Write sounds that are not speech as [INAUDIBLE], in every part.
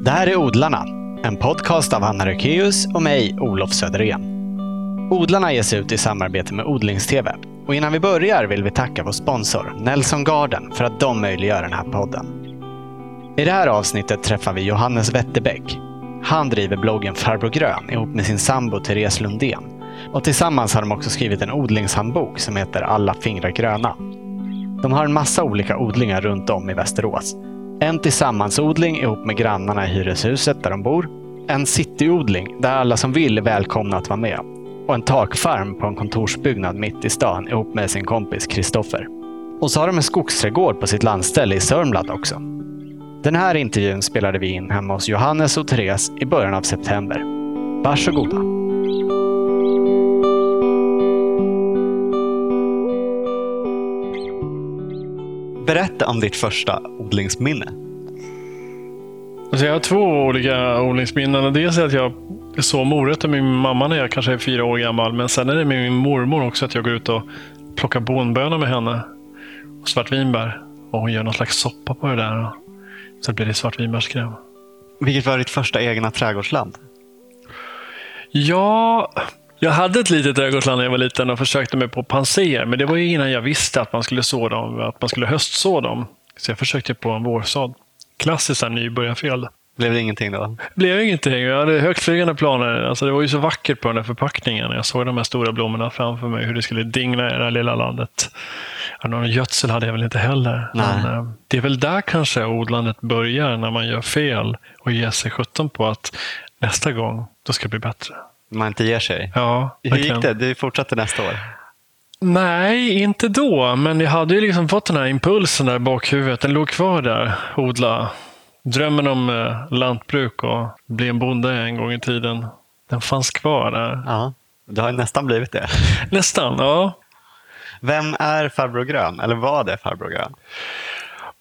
Det här är Odlarna, en podcast av Hanna Rökeus och mig, Olof Söderén. Odlarna ges ut i samarbete med Odlingstv. Och innan vi börjar vill vi tacka vår sponsor Nelson Garden för att de möjliggör den här podden. I det här avsnittet träffar vi Johannes Wetterbäck. Han driver bloggen Farbror Grön ihop med sin sambo Therese Lundén. Och tillsammans har de också skrivit en odlingshandbok som heter Alla fingrar gröna. De har en massa olika odlingar runt om i Västerås. En tillsammansodling ihop med grannarna i hyreshuset där de bor. En cityodling där alla som vill är välkomna att vara med. Och en takfarm på en kontorsbyggnad mitt i stan ihop med sin kompis Kristoffer. Och så har de en skogsträdgård på sitt landställe i Sörmland också. Den här intervjun spelade vi in hemma hos Johannes och Therese i början av september. Varsågoda. Berätta om ditt första odlingsminne. Alltså jag har två olika odlingsminnen. Dels är att jag såg morötter med min mamma när jag kanske är fyra år gammal. Men sen är det med min mormor också att jag går ut och plockar bonbönor med henne. Och svartvinbär. Och hon gör någon slags soppa på det där. Så blir det svartvinbärskräm. Vilket var ditt första egna trädgårdsland? Ja, jag hade ett litet trädgårdsland när jag var liten och försökte mig på panser. Men det var ju innan jag visste att man skulle så dem, att man skulle höstså dem. Så jag försökte på en vårsådd. Klassiskt nybörjarfel. Blev det ingenting då? blev ingenting. Jag hade högtflygande planer. Alltså det var ju så vackert på den där förpackningen. Jag såg de här stora blommorna framför mig, hur det skulle dingla i det här lilla landet. Någon gödsel hade jag väl inte heller. Men, eh, det är väl där kanske odlandet börjar, när man gör fel och ger sig sjutton på att nästa gång, då ska det bli bättre. Man inte ger sig? Ja, Hur gick det? Du fortsatte nästa år? Nej, inte då. Men jag hade ju liksom fått den här impulsen där i bakhuvudet. Den låg kvar där. Odla. Drömmen om eh, lantbruk och bli en bonde en gång i tiden. Den fanns kvar där. Ja, du har nästan blivit det. Nästan, ja. Vem är farbror Grön? Eller vad är farbror Grön?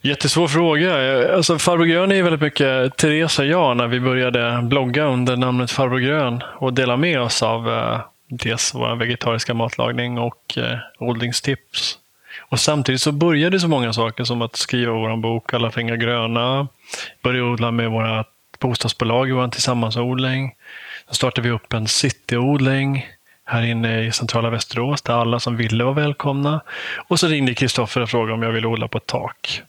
Jättesvår fråga. Alltså, farbror Grön är väldigt mycket Therese och jag när vi började blogga under namnet Farbror Grön och dela med oss av eh, dels vår vegetariska matlagning och eh, odlingstips. Och samtidigt så började så många saker som att skriva vår bok Alla fingrar gröna, börja odla med våra bostadsbolag i vår tillsammansodling. Då startade vi upp en cityodling här inne i centrala Västerås där alla som ville var välkomna. Och så ringde Kristoffer och frågade om jag ville odla på ett tak.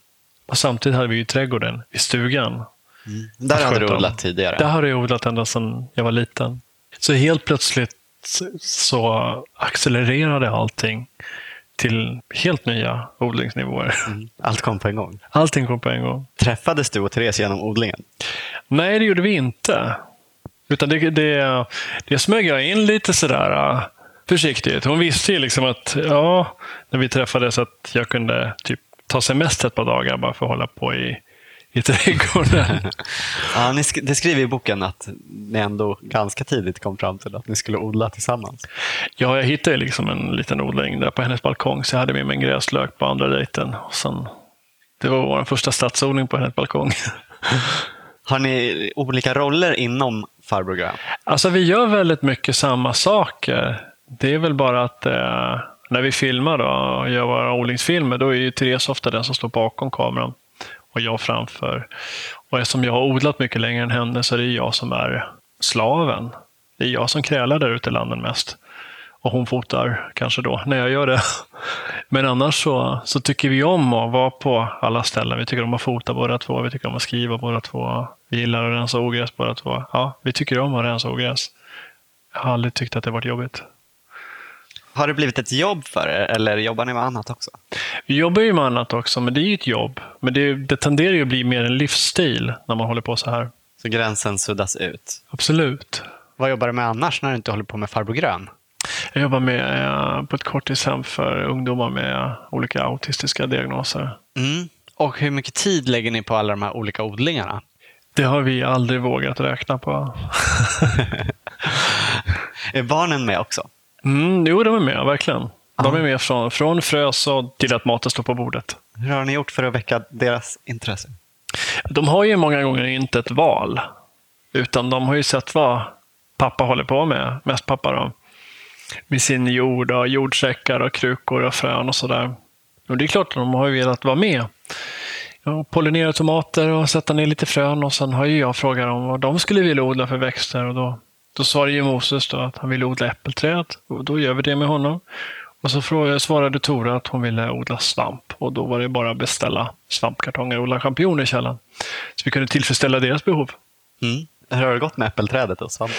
Och samtidigt hade vi ju trädgården i stugan. Mm. Där hade du odlat tidigare? Där har jag odlat ända sedan jag var liten. Så helt plötsligt så accelererade allting till helt nya odlingsnivåer. Mm. Allt kom på en gång? Allting kom på en gång. Träffades du och Therese genom odlingen? Nej, det gjorde vi inte. Utan det, det, det smög jag in lite sådär uh, försiktigt. Hon visste ju liksom att, ja, när vi träffades att jag kunde typ ta semester ett par dagar bara för att hålla på i, i [LAUGHS] trädgården. [LAUGHS] ja, ni sk det skriver i boken att ni ändå ganska tidigt kom fram till att ni skulle odla tillsammans. Ja, jag hittade liksom en liten odling där på hennes balkong, så jag hade med mig en gräslök på andra dejten. Och sen, det var vår första stadsodling på hennes balkong. [LAUGHS] Har ni olika roller inom Farbror Grön? Alltså, vi gör väldigt mycket samma saker. Det är väl bara att eh, när vi filmar då, och gör våra odlingsfilmer, då är ju Therese ofta den som står bakom kameran och jag framför. Och eftersom jag har odlat mycket längre än henne så är det jag som är slaven. Det är jag som krälar där ute i landet mest. Och hon fotar kanske då, när jag gör det. [LAUGHS] Men annars så, så tycker vi om att vara på alla ställen. Vi tycker om att fota båda två, vi tycker om att skriva båda två. Vi gillar att rensa ogräs båda två. Ja, vi tycker om att rensa ogräs. Jag har aldrig tyckt att det varit jobbigt. Har det blivit ett jobb för er eller jobbar ni med annat också? Vi jobbar ju med annat också, men det är ju ett jobb. Men det, det tenderar ju att bli mer en livsstil när man håller på så här. Så gränsen suddas ut? Absolut. Vad jobbar du med annars när du inte håller på med Farbror Grön? Jag jobbar med, eh, på ett korttidshem för ungdomar med olika autistiska diagnoser. Mm. Och hur mycket tid lägger ni på alla de här olika odlingarna? Det har vi aldrig vågat räkna på. [LAUGHS] är barnen med också? Mm, jo, de är med, verkligen. De är med från, från frösådd till att maten står på bordet. Hur har ni gjort för att väcka deras intresse? De har ju många gånger inte ett val. Utan de har ju sett vad pappa håller på med, mest pappa då. Med sin jord och jordsäckar och krukor och frön och sådär. Och det är klart att de har ju velat vara med. och pollinera tomater och sätta ner lite frön. Och sen har ju jag frågat dem vad de skulle vilja odla för växter. Och då, då sa ju Moses då att han ville odla äppelträd. Och då gör vi det med honom. Och så frågade, svarade Tora att hon ville odla svamp. Och då var det bara att beställa svampkartonger och odla champinjoner i källaren. Så vi kunde tillfredsställa deras behov. Mm. Hur har det gått med äppelträdet och svampen?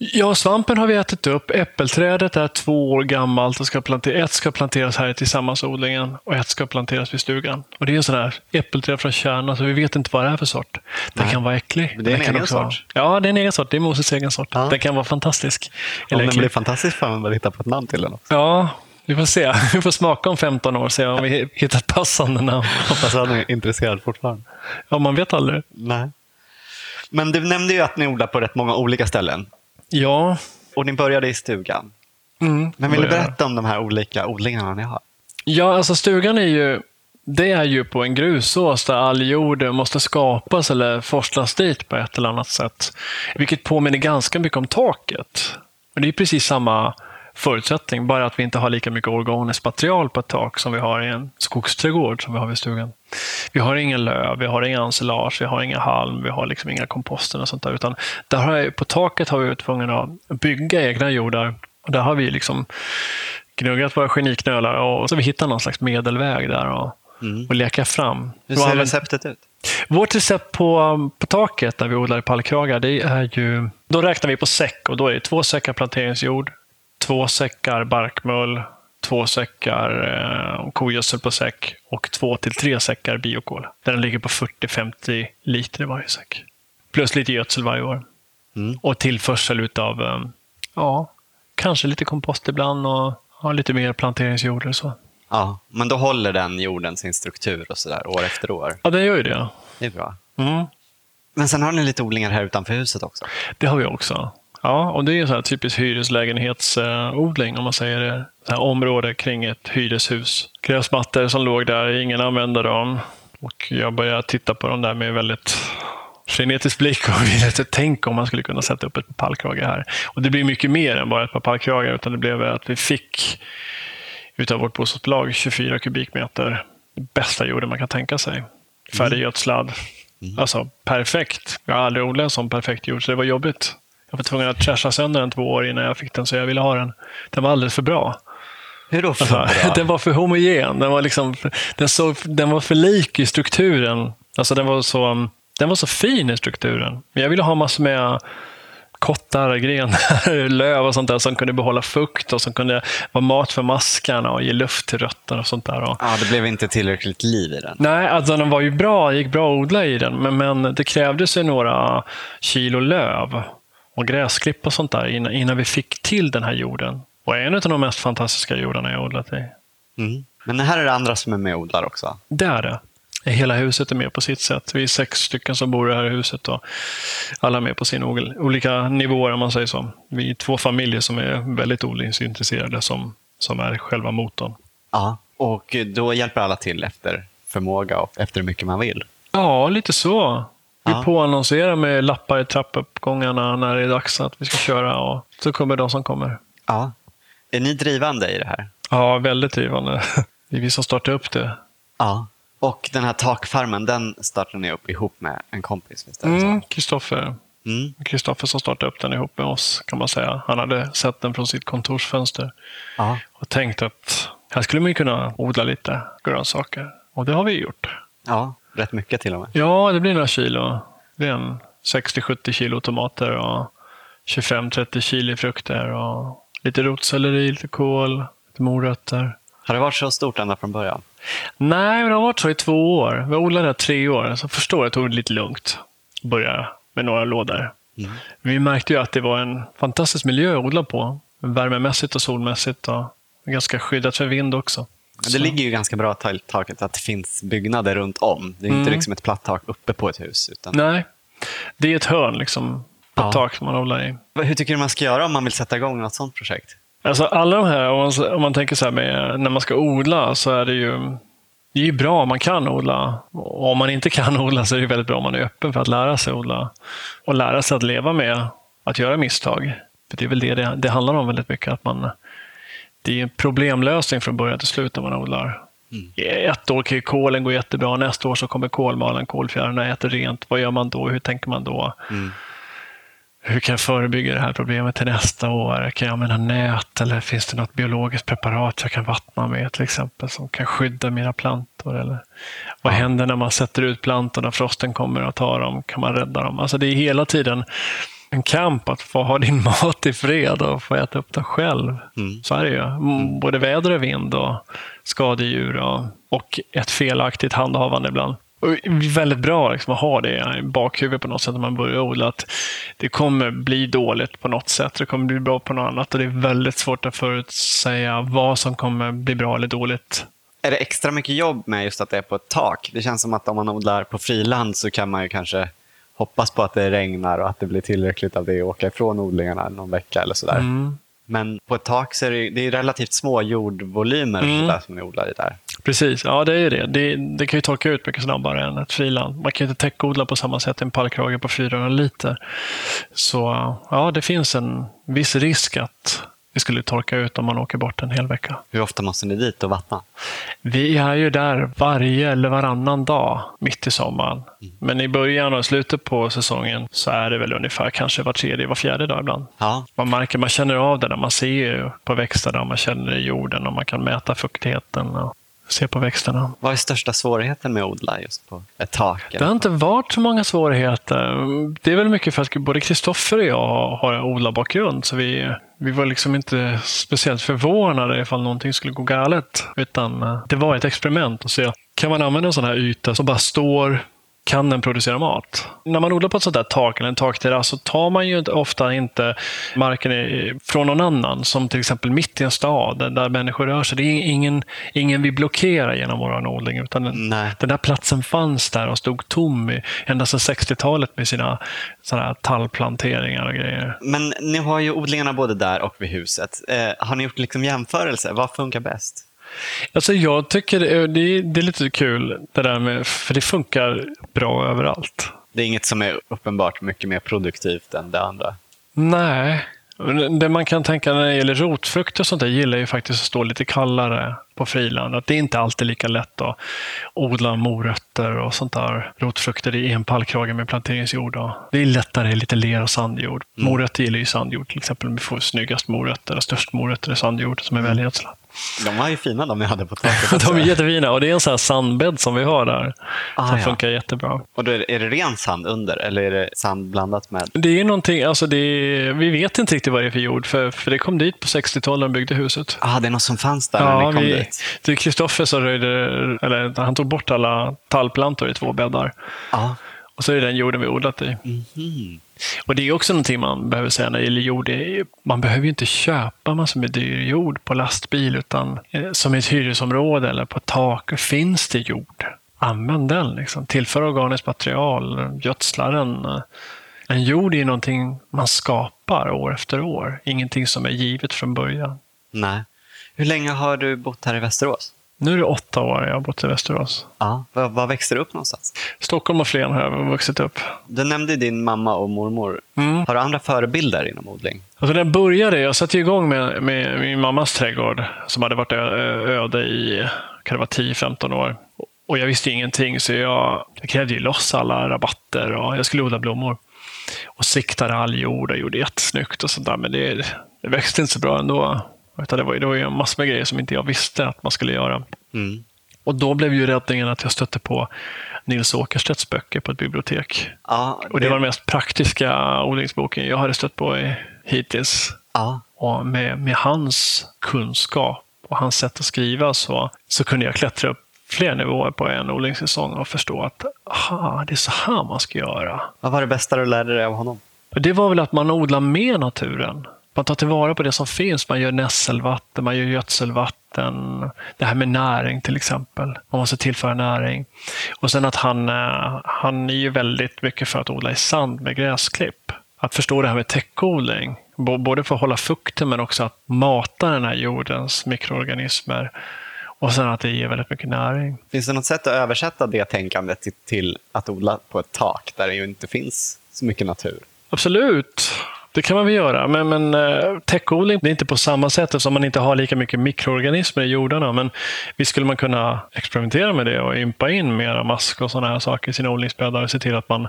Ja, svampen har vi ätit upp. Äppelträdet är två år gammalt. Och ska planter- ett ska planteras här i tillsammansodlingen och ett ska planteras vid stugan. Och Det är en sån här äppelträd från Kärna, så vi vet inte vad det är för sort. Den Nej. kan vara äcklig. Men det är en Den kan egen vara- sort? Ja, det är en egen sort. Det är Moses egen sort. Ja. Den kan vara fantastisk. Om Eller den äcklig. blir fantastisk får man väl hitta på ett namn till den också. Ja, vi får se. [LAUGHS] Vi får smaka om 15 år och se om vi hittar ett passande namn. [LAUGHS] Hoppas han är intresserad fortfarande. Ja, man vet aldrig. Nej. Men du nämnde ju att ni odlar på rätt många olika ställen. Ja. Och ni började i stugan. Mm, Men vill du berätta om de här olika odlingarna ni har? Ja, alltså stugan är ju, det är ju på en grusås där all jord måste skapas eller forslas dit på ett eller annat sätt. Vilket påminner ganska mycket om taket. Och det är precis samma förutsättning, bara att vi inte har lika mycket organiskt material på ett tak som vi har i en skogsträdgård som vi har vid stugan. Vi har ingen löv, vi har inga ensilage, vi har inga halm, vi har liksom inga komposter och sånt där. Utan där har jag, på taket har vi varit tvungna att bygga egna jordar. Och där har vi liksom gnuggat våra geniknölar och så vi hittat någon slags medelväg där och, och leka fram. Hur ser receptet ut? Vårt recept på, på taket där vi odlar i pallkragar, det är ju... Då räknar vi på säck och då är det två säckar planteringsjord, två säckar barkmull, två säckar eh, kogödsel på säck och två till tre säckar biokol. Där den ligger på 40-50 liter i varje säck. Plus lite gödsel varje år. Mm. Och tillförsel utav, eh, ja, kanske lite kompost ibland och ja, lite mer planteringsjord eller så. Ja, men då håller den jorden sin struktur och sådär år efter år. Ja, den gör ju det. Det är bra. Mm. Men sen har ni lite odlingar här utanför huset också. Det har vi också. Ja, och det är sån här typisk hyreslägenhetsodling om man säger det. Så här område kring ett hyreshus. Gräsmattor som låg där, ingen använde dem. Och jag började titta på dem där med väldigt frenetisk blick och [LAUGHS] ville tänka om man skulle kunna sätta upp ett par pallkragar här. Och det blir mycket mer än bara ett par pallkragar utan det blev att vi fick utav vårt bostadsbolag 24 kubikmeter bästa jorden man kan tänka sig. Färdiggödslad. Alltså perfekt. Jag har aldrig odlat en sån perfekt jord så det var jobbigt. Jag var tvungen att trasha sönder den två år innan jag fick den så jag ville ha den. Den var alldeles för bra. Hur då? Alltså, [LAUGHS] den var för homogen. Den var, liksom, den, såg, den var för lik i strukturen. Alltså, den, var så, den var så fin i strukturen. Men jag ville ha massor med kottar, grenar, [LAUGHS] löv och sånt där som kunde behålla fukt och som kunde vara mat för maskarna och ge luft till rötterna och sånt där. Ja, det blev inte tillräckligt liv i den. Nej, alltså den var ju bra. Gick bra att odla i den. Men, men det krävdes ju några kilo löv och gräsklipp och sånt där innan, innan vi fick till den här jorden. Och en av de mest fantastiska jordarna jag odlat i. Mm. Men här är det andra som är med och odlar också. Det är det. Hela huset är med på sitt sätt. Vi är sex stycken som bor i det här huset och alla är med på sina ol- olika nivåer om man säger så. Vi är två familjer som är väldigt odlingsintresserade som, som är själva motorn. Ja. Och då hjälper alla till efter förmåga och efter hur mycket man vill. Ja, lite så. Vi påannonserar med lappar i trappuppgångarna när det är dags att vi ska köra och så kommer de som kommer. Ja. Är ni drivande i det här? Ja, väldigt drivande. [LAUGHS] Det är vi som startar upp det. Ja. Och den här takfarmen, den startade ni upp ihop med en kompis? Visst? Mm, Kristoffer. Mm. Kristoffer som startade upp den ihop med oss kan man säga. Han hade sett den från sitt kontorsfönster Ja. och tänkt att här skulle man kunna odla lite grönsaker. Och det har vi gjort. ja, rätt mycket till och med. Ja, det blir några kilo. Det är en 60-70 kilo tomater och 25-30 kilo frukter och lite rotselleri, lite kål, lite morötter. Har det varit så stort ända från början? Nej, men det har varit så i två år. Vi har odlat det här tre år, så första året tog det lite lugnt. Börja med några lådor. Mm. Vi märkte ju att det var en fantastisk miljö att odla på. Värmemässigt och solmässigt och ganska skyddat för vind också. Men det ligger ju ganska bra till taket att det finns byggnader runt om. Det är inte Mm. liksom ett platt tak uppe på ett hus. Utan... Nej, det är ett hörn liksom på Ja. ett tak som man odlar i. Hur tycker du man ska göra om man vill sätta igång något sånt projekt? Alltså alla de här, om man, om man tänker så här med när man ska odla så är det ju det är ju bra om man kan odla. Och om man inte kan [LAUGHS] odla så är det väldigt bra om man är öppen för att lära sig odla. Och lära sig att leva med att göra misstag. För Det är väl det det, det handlar om väldigt mycket. Att man, det är en problemlösning från början till slut när man odlar. Mm. Ett år kan ju kålen gå jättebra, nästa år så kommer kolmalen, kolfjärilarna äter rent. Vad gör man då? Hur tänker man då? Mm. Hur kan jag förebygga det här problemet till nästa år? Kan jag använda nät eller finns det något biologiskt preparat jag kan vattna med till exempel som kan skydda mina plantor? Eller vad händer när man sätter ut plantorna, frosten kommer och tar dem? Kan man rädda dem? Alltså det är hela tiden en kamp att få ha din [LAUGHS] mat i fred och få äta upp den själv. Mm. Så är det ju. Mm. Både väder och vind och skadedjur och, och ett felaktigt handhavande ibland. Och väldigt bra liksom, att ha det i bakhuvudet på något sätt när man börjar odla. Att det kommer bli dåligt på något sätt. Det kommer bli bra på något annat. Och det är väldigt svårt att förutsäga vad som kommer bli bra eller dåligt. Är det extra mycket jobb med just att det är på ett tak? Det känns som att om man odlar på friland så kan man ju kanske hoppas på att det regnar och att det blir tillräckligt av det och åka ifrån odlingarna någon vecka eller sådär. Mm. Men på ett tak så är det, det är relativt små jordvolymer mm. där som ni odlar i där. Precis, ja det är det. det. det. kan ju torka ut mycket snabbare än ett friland. Man kan ju inte täckodla på samma sätt i en pallkrage på 400 liter. Så ja, det finns en viss risk att det skulle torka ut om man åker bort en hel vecka. Hur ofta måste ni dit och vattna? Vi är ju där varje eller varannan dag mitt i sommaren. Mm. Men i början och slutet på säsongen så är det väl ungefär kanske var tredje, var fjärde dag ibland. Ja. Man märker, man känner av det när man ser på växterna, man känner i jorden och man kan mäta fuktigheten. Och se på växterna. Vad är största svårigheten med att odla just på ett tak? Det har inte varit så många svårigheter. Det är väl mycket för att både Kristoffer och jag har odlarbakgrund, så vi, vi var liksom inte speciellt förvånade ifall någonting skulle gå galet. Utan eh, det var ett experiment att se, kan man använda en sån här yta som bara står kan den producera mat? När man odlar på ett sånt där tak eller en takterrass så tar man ju ofta inte marken från någon annan, som till exempel mitt i en stad där människor rör sig. Det är ingen, ingen vi blockerar genom vår odling, utan den, den där platsen fanns där och stod tom i, ända sedan 60-talet med sina såna tallplanteringar och grejer. Men ni har ju odlingarna både där och vid huset. Eh, har ni gjort liksom jämförelse? Vad funkar bäst? Alltså jag tycker det är, det är lite kul, det där med, för det funkar bra överallt. Det är inget som är uppenbart mycket mer produktivt än det andra? Nej. Det man kan tänka när det gäller rotfrukter och sånt där gillar ju faktiskt att stå lite kallare på friland. Att det är inte alltid lika lätt att odla morötter och sånt där. Rotfrukter i en pallkrage med planteringsjord. Det är lättare i lite ler och sandjord. Mm. Morötter gillar ju sandjord till exempel. Vi får snyggast morötter och störst morötter i sandjord som är välgödslad. De var ju fina de ni hade på taket. [LAUGHS] de är jättefina och det är en sån här sandbädd som vi har där. Ah, som ja. funkar jättebra. Och då är, det, är det ren sand under eller är det sand blandat med? Det är någonting, alltså det är, vi vet inte riktigt vad det är för jord för, för det kom dit på 60-talet när de byggde huset. ah, det är något som fanns där ja, när ni kom vi, dit? Det Kristoffer som röjde, eller han tog bort alla tallplantor i två bäddar. Ah. Och så är det den jorden vi odlat i. Mm -hmm. Och Det är också någonting man behöver säga när det gäller jord. Man behöver ju inte köpa massor med dyr jord på lastbil, utan eh, som i ett hyresområde eller på ett tak, finns det jord, använd den. Liksom. Tillför organiskt material, gödsla den. En jord är någonting man skapar år efter år, ingenting som är givet från början. Nej. Hur länge har du bott här i Västerås? Nu är det åtta år jag har bott i Västerås. Ja, var, var växte du upp någonstans? Stockholm och Flen har jag vuxit upp. Du nämnde din mamma och mormor. Mm. Har du andra förebilder inom odling? Alltså jag började, jag satte igång med, med min mammas trädgård som hade varit öde i kan det vara 10-15 år. Och jag visste ingenting så jag, jag krävde ju loss alla rabatter och jag skulle odla blommor. Och siktade all jord och gjorde jättesnyggt och sånt där. Men det, det växte inte så bra ändå. Utan det var, det var ju massor med grejer som inte jag visste att man skulle göra. Mm. Och då blev ju räddningen att jag stötte på Nils Åkerstedts böcker på ett bibliotek. Ja, det... Och det var den mest praktiska odlingsboken jag hade stött på i, hittills. Ja. Och med, med hans kunskap och hans sätt att skriva så, så kunde jag klättra upp fler nivåer på en odlingssäsong och förstå att aha, det är så här man ska göra. Vad var det bästa du lärde dig av honom? Det var väl att man odlar med naturen. Man tar tillvara på det som finns. Man gör nässelvatten, man gör gödselvatten. Det här med näring till exempel. Man måste tillföra näring. Och sen att han, eh, han är ju väldigt mycket för att odla i sand med gräsklipp. Att förstå det här med täckodling. Både för att hålla fukten men också att mata den här jordens mikroorganismer. Och sen att det ger väldigt mycket näring. Finns det något sätt att översätta det tänkandet till, till att odla på ett tak där det ju inte finns så mycket natur? Absolut. Det kan man väl göra. Men, men uh, täckodling det är inte på samma sätt eftersom man inte har lika mycket mikroorganismer i jordarna. Men visst skulle man kunna experimentera med det och ympa in mera mask och sådana här saker i sina odlingsbäddar och se till att man,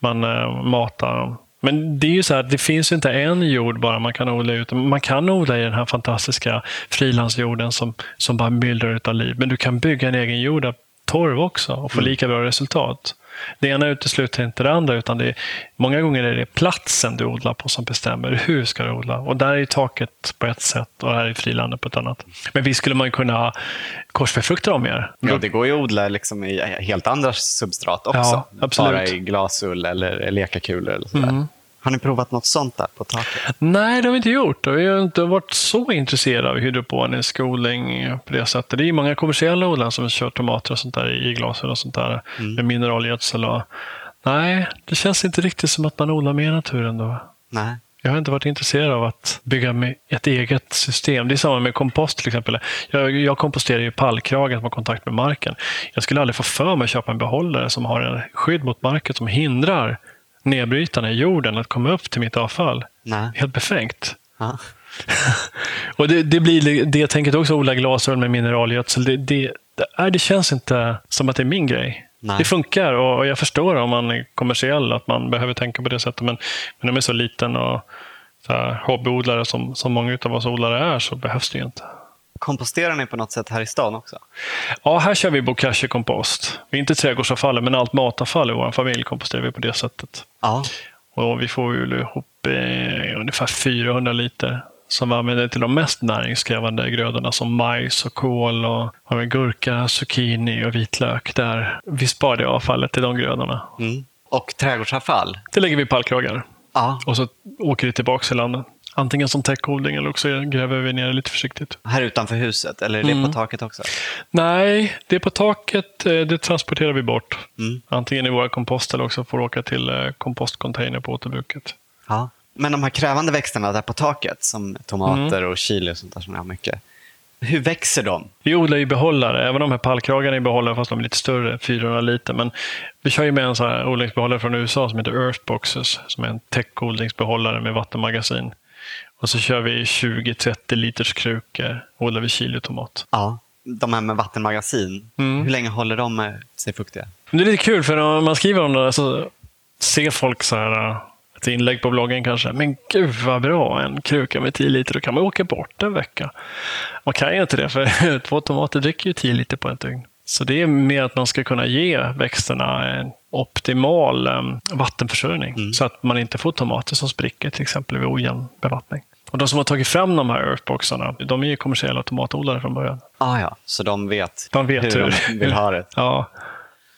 man uh, matar men det är ju så här, det finns ju inte en jord bara man kan odla ut. Man kan odla i den här fantastiska frilandsjorden som, som bara myllrar av liv. Men du kan bygga en egen jord av torv också och få mm. lika bra resultat. Det ena utesluter inte det andra, utan det är, många gånger är det platsen du odlar på som bestämmer hur ska du odla. Och där är taket på ett sätt och här är frilandet på ett annat. Men visst skulle man kunna korsbefrukta dem mer? Ja, det går ju att odla liksom i helt andra substrat också. Ja, absolut. Bara i glasull eller lekakulor. Eller sådär. Mm. Har ni provat något sånt där på taket? Nej, det har vi inte gjort. Vi har inte varit så intresserade av hydroponisk odling på det sättet. Det är många kommersiella odlare som kör tomater och sånt där i glaser och sånt där mm. med mineralgödsel. Och... Nej, det känns inte riktigt som att man odlar mer naturen då. Nej. Jag har inte varit intresserad av att bygga ett eget system. Det är samma med kompost till exempel. Jag, jag komposterar ju pallkragen som har kontakt med marken. Jag skulle aldrig få för mig att köpa en behållare som har en skydd mot marken som hindrar nedbrytarna i jorden att komma upp till mitt avfall. Nej. Helt befängt. Ja. [LAUGHS] och det, det, blir det tänket också, odla glasöl med mineralgödsel. Det, det, det, det känns inte som att det är min grej. Nej. Det funkar och jag förstår om man är kommersiell att man behöver tänka på det sättet. Men, men när man är så liten och så här, hobbyodlare som, som många av oss odlare är så behövs det ju inte. Komposterar ni på något sätt här i stan också? Ja, här kör vi bokashi-kompost. Vi är inte trädgårdsavfall, men allt matavfall i vår familj komposterar vi på det sättet. Ja. Och vi får ju ihop eh, ungefär 400 liter som vi använder till de mest näringskrävande grödorna som majs och kål och gurka, zucchini och vitlök. Där vi sparar det avfallet till de grödorna. Mm. Och trädgårdsavfall? Det lägger vi i pallkragar. Ja. Och så åker det tillbaka i landet. Antingen som täckodling eller också gräver vi ner det lite försiktigt. Här utanför huset, eller är det mm. på taket också? Nej, det på taket. Eh, det transporterar vi bort. Mm. Antingen i våra kompost eller också får åka till eh, kompostcontainer på återbruket. Ja. Men de här krävande växterna där på taket, som tomater mm. och chili och sånt där som jag har mycket. Hur växer de? Vi odlar i behållare, även de här pallkragarna i behållare fast de är lite större, 400 liter. Men vi kör ju med en sån här odlingsbehållare från USA som heter Earthboxes, som är en täckodlingsbehållare med vattenmagasin. Och så kör vi 20-30 liters krukor och odlar vi chilitomat. Ja, de här med vattenmagasin. Mm. Hur länge håller de sig fuktiga? Det är lite kul för när man skriver om det så ser folk så här ett inlägg på bloggen kanske. Men gud vad bra, en kruka med 10 liter, då kan man åka bort en vecka. Man kan ju inte det, för [LAUGHS] två tomater dricker ju 10 liter på ett dygn. Så det är mer att man ska kunna ge växterna en optimal um, vattenförsörjning. Mm. Så att man inte får tomater som spricker till exempel vid ojämn bevattning. Och de som har tagit fram de här earthboxarna, de är ju kommersiella tomatodlare från början. Ah, ja, så de vet, de vet hur, hur de vill ha det. [LAUGHS] ja.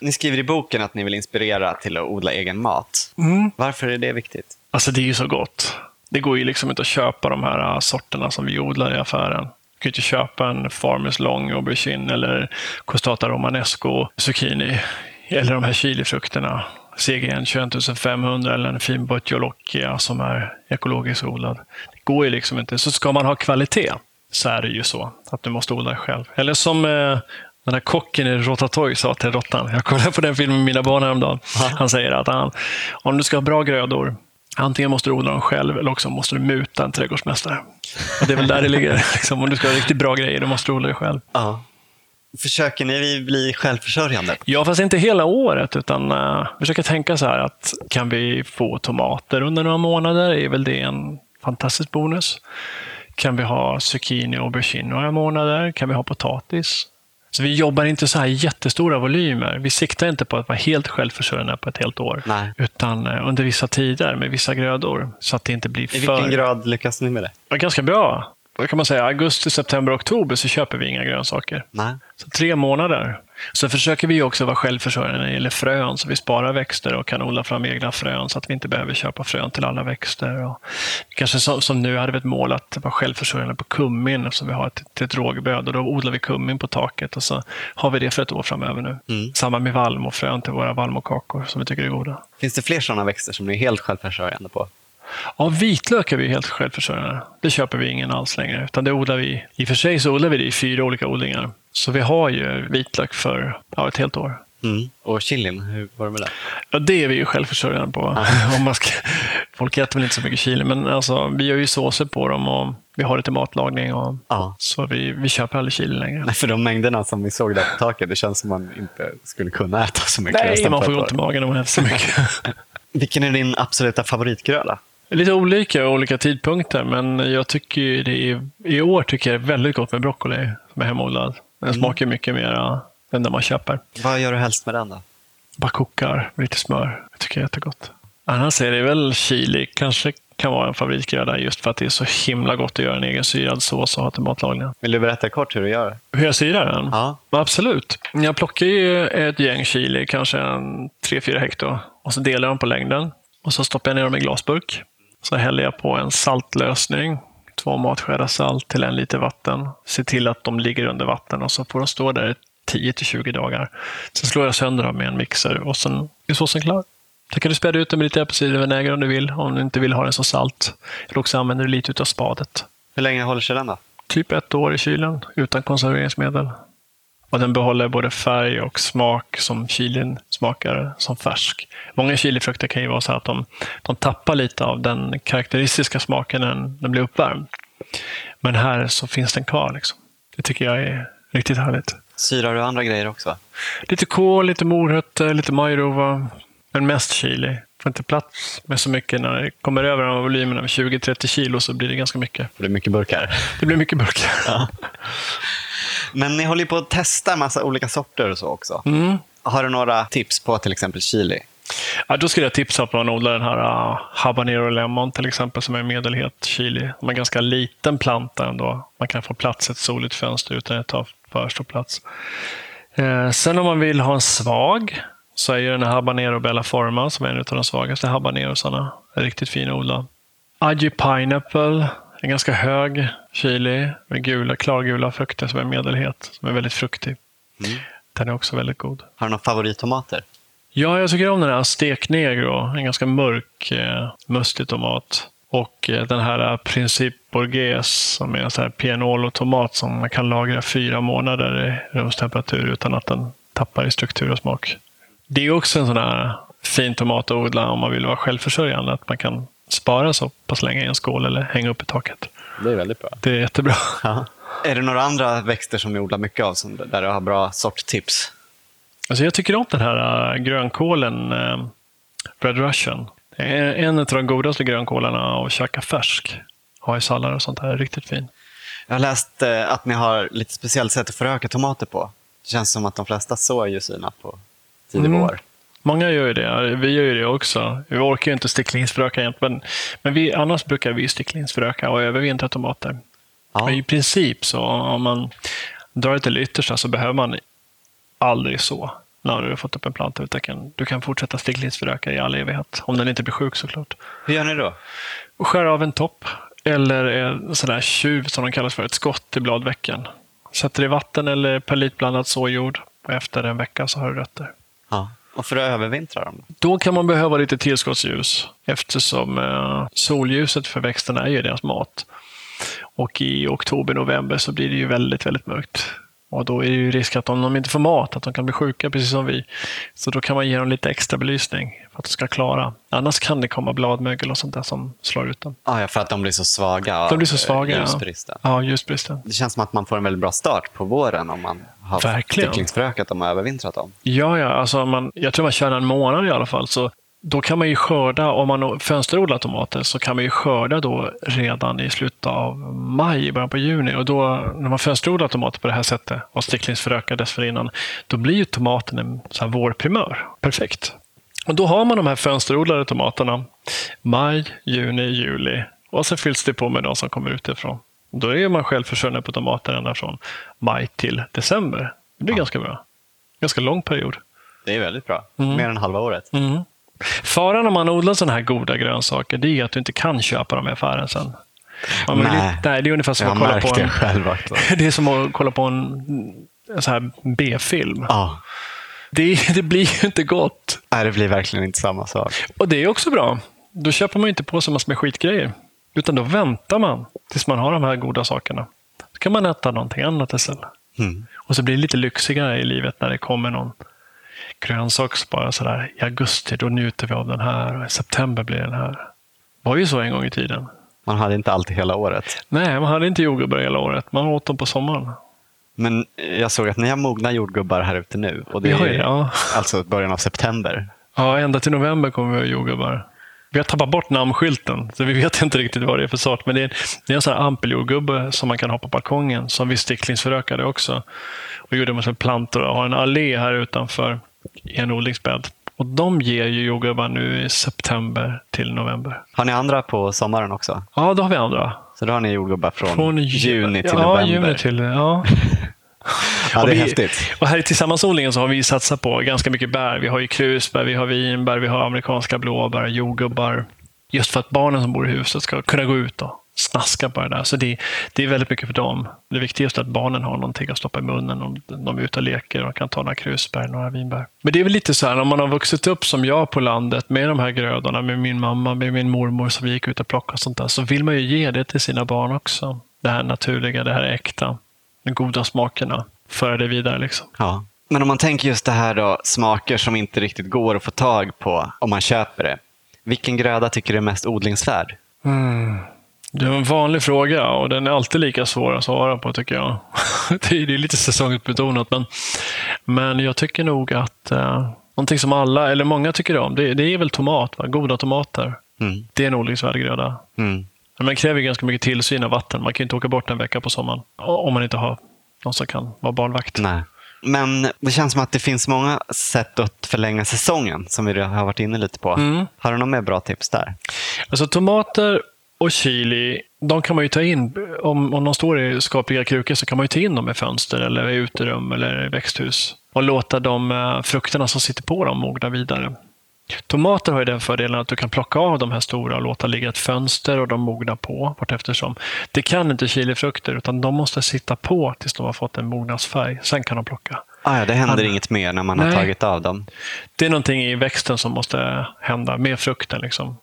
Ni skriver i boken att ni vill inspirera till att odla egen mat. Mm. Varför är det viktigt? Alltså det är ju så gott. Det går ju liksom inte att köpa de här äh, sorterna som vi odlar i affären. Du kan inte köpa en Farmers Long aubergine eller Costata romanesco zucchini eller de här chilifrukterna. CGN 21500 eller en fin Botjolocchia som är ekologiskt odlad. Det går ju liksom inte. Så ska man ha kvalitet så är det ju så att du måste odla själv. Eller som eh, den här kocken i Rotatouille sa till råttan. Jag kollade på den filmen med mina barn häromdagen. Han säger att han, om du ska ha bra grödor, antingen måste du odla dem själv eller också måste du muta en trädgårdsmästare. Och det är väl där det ligger. [LAUGHS] Liksom, om du ska ha riktigt bra grejer, då måste du odla det själv. Ja. Försöker ni bli självförsörjande? Ja, fast inte hela året. utan uh, försöker tänka så här att kan vi få tomater under några månader är väl det en fantastisk bonus. Kan vi ha zucchini och aubergine några månader? Kan vi ha potatis? Så vi jobbar inte så här jättestora volymer. Vi siktar inte på att vara helt självförsörjande på ett helt år. Nej. Utan uh, under vissa tider med vissa grödor. Så att det inte blir för... I vilken grad lyckas ni med det? Ja, ganska bra vad kan man säga, augusti, september, oktober så köper vi inga grönsaker. Nej. Så tre månader. Så försöker vi också vara självförsörjande när det gäller frön, så vi sparar växter och kan odla fram egna frön så att vi inte behöver köpa frön till alla växter. Och kanske som, som nu hade vi ett mål att vara självförsörjande på kummin, eftersom vi har ett, ett rågböd. Och då odlar vi kummin på taket och så har vi det för ett år framöver nu. Mm. Samma med vallmofrön till våra vallmokakor som vi tycker är goda. Finns det fler sådana växter som ni är helt självförsörjande på? Ja, vitlök är vi helt självförsörjande. Det köper vi ingen alls längre. Utan det odlar vi. I och för sig så odlar vi det i fyra olika odlingar. Så vi har ju vitlök för ja, ett helt år. Mm. Och chilin, hur var det med det? Ja, det är vi ju självförsörjande på. [LAUGHS] Om man ska Folk äter väl inte så mycket chili, men alltså, vi gör ju såser på dem och vi har det till matlagning. Och, Ja. Så vi, vi köper aldrig chili längre. Nej, för de mängderna som vi såg där på taket, det känns som man inte skulle kunna äta så mycket Nej, man får ju ont i magen om man äter så mycket. [LAUGHS] Vilken är din absoluta favoritgröda? Lite olika olika tidpunkter, men jag tycker det är, i år tycker jag det är väldigt gott med broccoli som är hemodlad. Den smakar mycket mer än den man köper. Vad gör du helst med den då? Bara kokar med lite smör. Jag tycker det är jättegott. Annars är det väl chili. Kanske kan vara en favoritgröda just för att det är så himla gott att göra en egen syrad sås och ha till matlagningen. Vill du berätta kort hur du gör? Hur jag syrar den? Ja. Absolut. Jag plockar ju ett gäng chili, kanske en 3-4 hektar, och så delar jag dem på längden. Och så stoppar jag ner dem i glasburk. Så häller jag på en saltlösning, två matskedar salt till en liter vatten. Se till att de ligger under vatten och så får de stå där 10-20 dagar. Sen slår jag sönder dem med en mixer och sen är såsen klar. Sen kan du späda ut den med lite apelsinvinäger om du vill, om du inte vill ha den så salt. Eller också använder du lite utav spadet. Hur länge håller sig den då? Typ ett år i kylen utan konserveringsmedel. Och den behåller både färg och smak som chilin smakar som färsk. Många chilifrukter kan ju vara så att de, de tappar lite av den karaktäristiska smaken när den blir uppvärmd. Men här så finns den kvar. Liksom. Det tycker jag är riktigt härligt. Syrar du andra grejer också? Lite kål, lite morötter, lite majrova. Men mest chili. Får inte plats med så mycket. När det kommer över de volymerna med 20-30 kilo så blir det ganska mycket. Det är mycket burkar. Det blir mycket burkar. [LAUGHS] Men ni håller på att testa massa olika sorter och så också. Mm. Har du några tips på till exempel chili? Ja, då skulle jag tipsa på att man odlar den här uh, habanero lemon till exempel som är en medelhet chili. De har en ganska liten planta ändå. Man kan få plats i ett soligt fönster utan att ta för stor plats. Eh, sen om man vill ha en svag så är ju den här habanero bella forma som är en av de svagaste habanerosarna. Riktigt fin att odla. Aji pineapple, en ganska hög chili med gula, klargula frukter som är medelhet, som är väldigt fruktig. Den är också väldigt god. Har du några favorittomater? Ja, jag tycker om den här steknegro. En ganska mörk, eh, mustig tomat. Och eh, den här Princip Borghese som är en sån här pianolotomat som man kan lagra fyra månader i rumstemperatur utan att den tappar i struktur och smak. Det är också en sån här fin tomat att odla om man vill vara självförsörjande. Att man kan spara så pass länge i en skål eller hänga upp i taket. Det är väldigt bra. Det är jättebra. Är det några andra växter som ni odlar mycket av som, där du har bra sorttips? Alltså jag tycker om den här äh, grönkålen, äh, Red Russian. En av de godaste grönkålarna att käka färsk. Ha i sallad och sånt här. Riktigt fin. Jag har läst eh, att ni har lite speciellt sätt att föröka tomater på. Det känns som att de flesta sår ju sina på tidig Mm. vår. Många gör ju det. Vi gör ju det också. Vi orkar ju inte sticklingsföröka jämt, men, men vi, annars brukar vi sticklingsföröka och övervintra tomater. Ja. Men I princip så om man drar det till det yttersta så behöver man aldrig så när du har fått upp en planta. Utan kan, du kan fortsätta sticklingsföröka i all evighet. Om den inte blir sjuk såklart. Hur gör ni då? Skär av en topp eller en sån där tjuv som de kallas för, ett skott i bladvecken. Sätter i vatten eller perlitblandad såjord och efter en vecka så har du rötter. Ja. Och för att övervintra dem? Då kan man behöva lite tillskottsljus eftersom eh, solljuset för växterna är ju deras mat. Och i oktober, november så blir det ju väldigt, väldigt mörkt. Och då är det ju risk att om de inte får mat, att de kan bli sjuka precis som vi. Så då kan man ge dem lite extra belysning för att de ska klara. Annars kan det komma bladmögel och sånt där som slår ut dem. Ah, ja, för att de blir så svaga De blir så svaga. ja. ljusbristen. Ja, ljusbristen. Det känns som att man får en väldigt bra start på våren om man har Verkligen. sticklingsförökat dem och övervintrat dem. Ja, ja. Alltså man, jag tror man kör en månad i alla fall. Så då kan man ju skörda, om man fönsterodlar tomater, så kan man ju skörda då redan i slutet av maj, början på juni. Och då, när man fönsterodlar tomater på det här sättet och sticklingsförökar dessförinnan, då blir ju tomaten en så här vårprimör. Perfekt. Och då har man de här fönsterodlade tomaterna maj, juni, juli. Och så fylls det på med de som kommer utifrån. Då är man självförsörjande på tomater ända från maj till december. Det blir ganska bra. Ganska lång period. Det är väldigt bra. Mm. Mer än halva året. Faran om man odlar sådana här goda grönsaker, det är att du inte kan köpa dem i affären sen. Man vill, Nej. det är ungefär som Jag att kolla på en, själv [LAUGHS] det är som att kolla på en, en så här B-film. Ja, Det, det blir ju inte gott. Nej, det blir verkligen inte samma sak. Och det är också bra. Då köper man inte på sig massor med skitgrejer. Utan då väntar man tills man har de här goda sakerna. Då kan man äta någonting annat istället. Mm. Och så blir det lite lyxigare i livet när det kommer någon grönsak bara sådär i augusti, då njuter vi av den här och i september blir den här. var ju så en gång i tiden. Man hade inte alltid hela året. Nej, man hade inte jordgubbar hela året. Man åt dem på sommaren. Men jag såg att ni har mogna jordgubbar här ute nu. Och det är det, ja. alltså början av september. Ja, ända till november kommer vi ha jordgubbar. Vi har tappat bort namnskylten, så vi vet inte riktigt vad det är för sort. Men det är, det är en sån här ampeljordgubbe som man kan ha på balkongen, som vi sticklingsförökade också. Och gjorde med plantor och har en allé här utanför i en odlingsbädd. Och de ger ju jordgubbar nu i september till november. Har ni andra på sommaren också? Ja, då har vi andra. Så då har ni jordgubbar från, Från ju- juni till ja, november. Juni till, ja, [LAUGHS] Ja, Och det är vi- häftigt. Och här i Tillsammansodlingen så har vi satsat på ganska mycket bär. Vi har ju krusbär, vi har vinbär, vi har amerikanska blåbär, jordgubbar. Just för att barnen som bor i huset ska kunna gå ut och snaska på det där. Så det, det är väldigt mycket för dem. Det viktigaste är att barnen har någonting att stoppa i munnen om de är ute och leker och kan ta några krusbär, några vinbär. Men det är väl lite så här, om man har vuxit upp som jag på landet med de här grödorna, med min mamma, med min mormor som gick ut och plockade och sånt där, så vill man ju ge det till sina barn också. Det här naturliga, det här äkta, de goda smakerna. Föra det vidare liksom. Ja. Men om man tänker just det här då, smaker som inte riktigt går att få tag på om man köper det. Vilken gröda tycker du är mest odlingsvärd? Det är en vanlig fråga och den är alltid lika svår att svara på tycker jag. [LAUGHS] Det är det är lite säsongsbetonat men, men jag tycker nog att eh, någonting som alla, eller många tycker om, det, det är väl tomat. Va? Goda tomater. Mm. Det är en odlingsvärd gröda. Mm. Men man kräver ju ganska mycket tillsyn av vatten. Man kan ju inte åka bort en vecka på sommaren om man inte har någon som kan vara barnvakt. Nej. Men det känns som att det finns många sätt att förlänga säsongen som vi har varit inne lite på. Mm. Har du några mer bra tips där? Alltså tomater och chili, de kan man ju ta in, om, om de står i skapliga krukor så kan man ju ta in dem i fönster eller i uterum eller i växthus och låta de eh, frukterna som sitter på dem mogna vidare. Tomater har ju den fördelen att du kan plocka av de här stora och låta ligga ett fönster och de mognar på varteftersom. Det kan inte chilifrukter utan de måste sitta på tills de har fått en mognadsfärg. Sen kan de plocka. Ah, ja, det händer Han- inget mer när man har Nej. tagit av dem. Det är någonting i växten som måste hända med frukten. Liksom.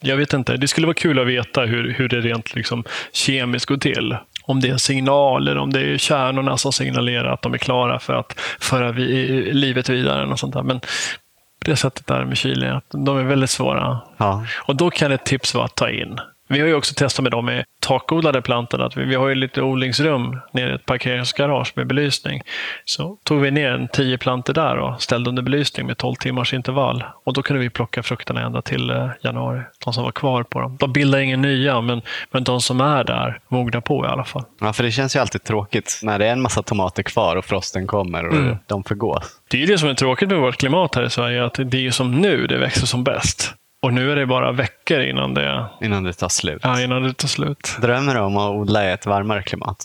Jag vet inte, det skulle vara kul att veta hur, hur det rent liksom, kemiskt går till. Om det är signaler, om det är kärnorna som signalerar att de är klara för att föra vi, livet vidare. Och sånt där. Men det sättet där med chili, att de är väldigt svåra. Ja. Och då kan ett tips vara att ta in. Vi har ju också testat med dem med takodlade plantor. Att vi, vi har ju lite odlingsrum nere i ett parkeringsgarage med belysning. Så tog vi ner en tio plantor där och ställde under belysning med 12 timmars intervall. Och då kunde vi plocka frukterna ända till eh, januari. De som var kvar på dem. De bildar ingen nya, men, men de som är där mognar på i alla fall. ja, för det känns ju alltid tråkigt när det är en massa tomater kvar och frosten kommer och Mm. de förgås. Det är ju det som är tråkigt med vårt klimat här i Sverige. Att det är ju som nu det växer som bäst. Och nu är det bara veckor innan det, Innan det tar slut. ja, innan det tar slut. Drömmer du om att odla i ett varmare klimat?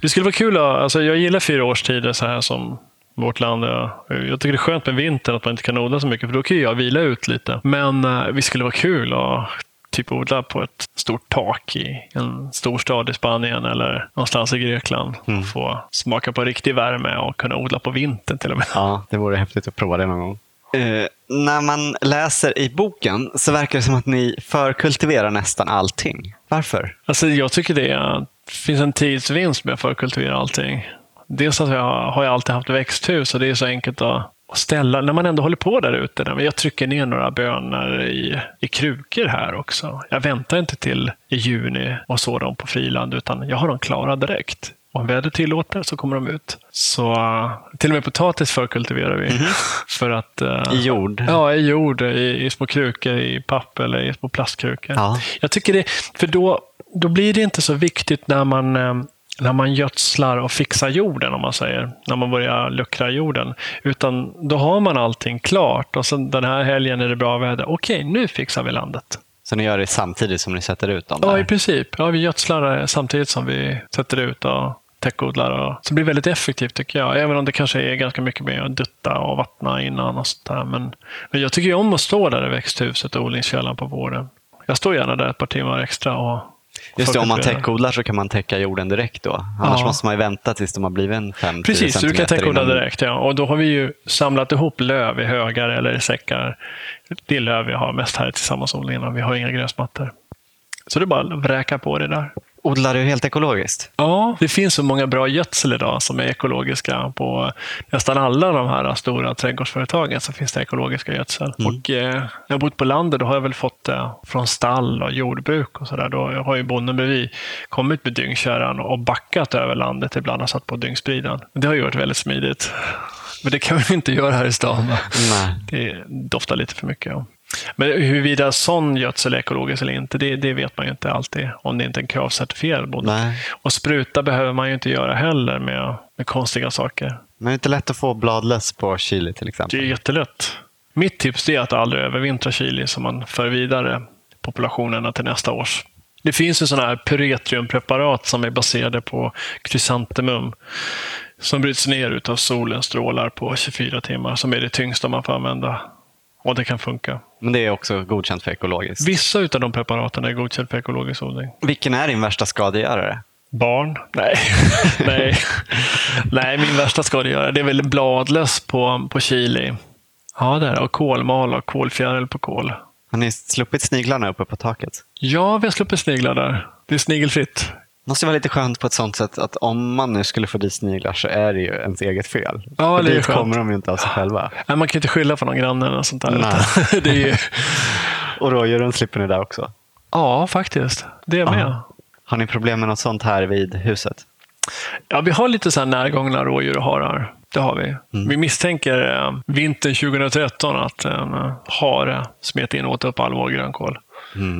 Det skulle vara kul att, alltså jag gillar fyra årstider så här som vårt land. är. Jag tycker det är skönt med vintern att man inte kan odla så mycket för då kan jag vila ut lite. Men eh, vi skulle vara kul att typ odla på ett stort tak i en storstad i Spanien eller någonstans i Grekland. Få smaka på riktig värme och kunna odla på vintern till och med. Ja, det vore häftigt att prova det någon gång. Uh, när man läser i boken så verkar det som att ni förkultiverar nästan allting. Varför? Alltså, jag tycker det, är, det finns en tidsvinst med att förkultivera allting. Dels att jag har jag alltid haft växthus och det är så enkelt att ställa, när man ändå håller på där ute. Jag trycker ner några bönor i, i krukor här också. Jag väntar inte till i juni och så dem på friland, utan jag har dem klara direkt. Om vädret tillåter så kommer de ut. Så uh, till och med potatis förkultiverar vi. För att, uh, I jord? Ja, i jord, i, i små krukor, i papp eller i små plastkrukor. Ja. Jag tycker det, för då, då blir det inte så viktigt när man, eh, när man gödslar och fixar jorden, om man säger. När man börjar luckra jorden. Utan då har man allting klart och sen den här helgen är det bra väder. Okej, nu fixar vi landet. Så ni gör det samtidigt som ni sätter ut dem? Ja, där? i princip. Ja, vi gödslar samtidigt som vi sätter ut och täckodlar. Och, så det blir väldigt effektivt tycker jag. Även om det kanske är ganska mycket med att dutta och vattna innan och sånt där. Men, men jag tycker ju om att stå där i växthuset och odlingskällan på våren. Jag står gärna där ett par timmar extra och Just det, om man täckodlar så kan man täcka jorden direkt då. Annars Ja. måste man ju vänta tills de har blivit en 5 Precis, du kan täckodla innan- direkt. Ja. Och då har vi ju samlat ihop löv i högar eller i säckar. Det är löv vi har mest här i tillsammansodlingen och vi har inga gräsmattor. Så det är bara att vräka på det där. Odlar du helt ekologiskt? Ja, det finns så många bra gödsel idag som är ekologiska. På nästan alla de här stora trädgårdsföretagen så finns det ekologiska gödsel. Mm. Och, eh, när jag har bott på landet då har jag väl fått det från stall och jordbruk och sådär. Då har ju bonden bredvid kommit med dyngkärran och backat över landet ibland och satt på dyngspridaren. Det har ju varit väldigt smidigt. Men det kan vi inte göra här i stan. Det doftar lite för mycket. Ja. Men huruvida sån gödsel är ekologisk eller inte, det, det vet man ju inte alltid. Om det inte är en kravcertifierad bonde. Och spruta behöver man ju inte göra heller med, med konstiga saker. Men det är inte lätt att få bladlöss på chili till Det exempel. är jättelätt. Mitt tips är att aldrig övervintra chili så man för vidare populationerna till nästa års. Det finns ju sådana här pyretriumpreparat som är baserade på krysantemum som bryts ner utav solens strålar på 24 timmar som är det tyngsta man får använda. Och det kan funka. Men det är också godkänt för ekologiskt. Vissa utav de preparaten är godkända för ekologisk odling. Vilken är din värsta skadegörare? Barn? Nej. [LAUGHS] Nej. [LAUGHS] Nej, min värsta skadegörare det är väl bladlöss på, på chili. Ja, det är det. Och kolmal och kolfjäril på kol. Har ni sluppit sniglarna uppe på taket? Ja, vi har sluppit sniglar där. Det är snigelfritt. Det måste vara lite skönt på ett sånt sätt att om man nu skulle få dit sniglar så är det ju ens eget fel. Ja, För det dit kommer de ju inte av sig själva. Nej, man kan ju inte skylla på någon granne eller sånt där. Nej. [LAUGHS] det är ju... [LAUGHS] Och rådjuren slipper ni där också. Ja, faktiskt. Det är med. Ja. Har ni problem med något sånt här vid huset? Ja, vi har lite så här närgångna rådjur och harar. Det har vi. Vi misstänker eh, vintern 2013 att en eh, hare smet in och åt upp all vår grönkål.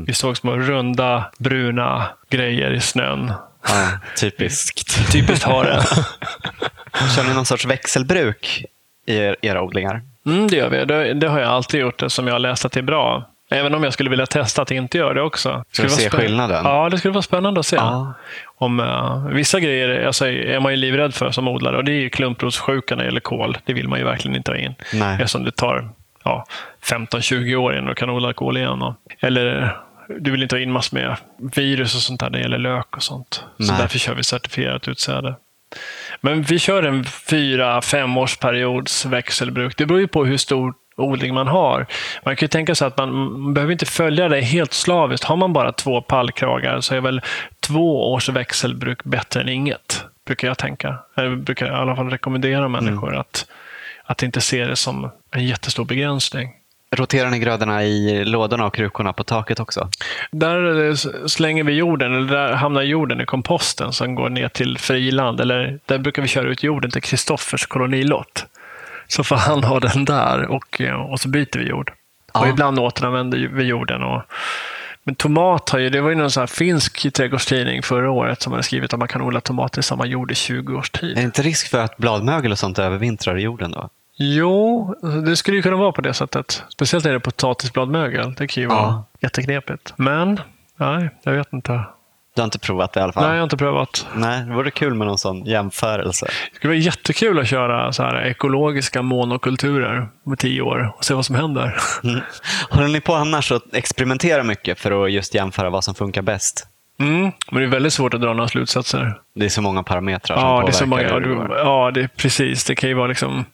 Vi såg små runda, bruna grejer i snön. Ja, typiskt. [LAUGHS] Typiskt hare. [LAUGHS] Kör ni någon sorts växelbruk i er, era odlingar? Mm, det gör vi. Det, det har jag alltid gjort eftersom jag har läst att det är bra. Även om jag skulle vilja testa att inte göra det också. Vara se spänn- skillnaden? Ja, det skulle vara spännande att se. Ja. Om, eh, vissa grejer alltså, är man ju livrädd för som odlare och det är ju klumprotsjuka när det gäller kål. Det vill man ju verkligen inte ha in. Nej. Eftersom det tar ja, 15-20 år innan du kan odla kål igen. Och, eller du vill inte ha in massor med virus och sånt där när det gäller lök och sånt. Så Nej. därför kör vi certifierat utsäde. Men vi kör en fyra, fem års periods växelbruk. Det beror ju på hur stor odling man har. Man kan ju tänka sig att man behöver inte följa det helt slaviskt. Har man bara två pallkragar så är väl två års växelbruk bättre än inget. Brukar jag tänka. Eller brukar jag i alla fall rekommendera människor att, att inte se det som en jättestor begränsning. Roterar ni grödorna i lådorna och krukorna på taket också? Där slänger vi jorden, eller där hamnar jorden i komposten som går ner till friland. Eller där brukar vi köra ut jorden till Kristoffers kolonilott. Så får han ha den där och, eh, och så byter vi jord. Ja. Och ibland återanvänder vi jorden. Och, men tomat har ju, det var ju någon sån finsk trädgårdstidning förra året som hade skrivit att man kan odla tomater i samma jord i 20 års tid. Är det inte risk för att bladmögel och sånt övervintrar i jorden då? Jo, det skulle ju kunna vara på det sättet. Speciellt när det är potatisbladmögel. Det kan ju vara Ja. jätteknepigt. Men, nej, jag vet inte. Du har inte provat det i alla fall? Nej, jag har inte prövat. Nej, det vore kul med någon sån jämförelse. Det skulle vara jättekul att köra så här ekologiska monokulturer om tio år och se vad som händer. Mm. Håller ni på annars att experimentera mycket för att just jämföra vad som funkar bäst? Mm, men det är väldigt svårt att dra några slutsatser. Det är så många parametrar som Ja, det är påverkar så många, ja, du, ja, det är precis. Det kan ju vara liksom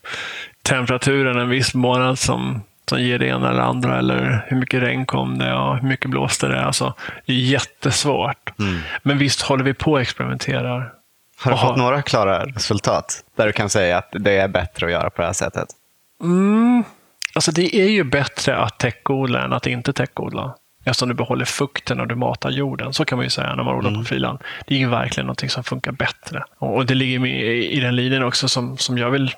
temperaturen en viss månad som, som ger det ena eller andra. Eller hur mycket regn kom det och hur mycket blåste det. Alltså, det är jättesvårt. Mm. Men visst håller vi på och experimenterar. Har du Aha. fått några klara resultat där du kan säga att det är bättre att göra på det här sättet? Mm. Alltså det är ju bättre att täckodla än att inte täckodla. Eftersom du behåller fukten och du matar jorden. Så kan man ju säga när man odlar på friland. Det är ju verkligen någonting som funkar bättre. Och det ligger i den linjen också som, som jag vill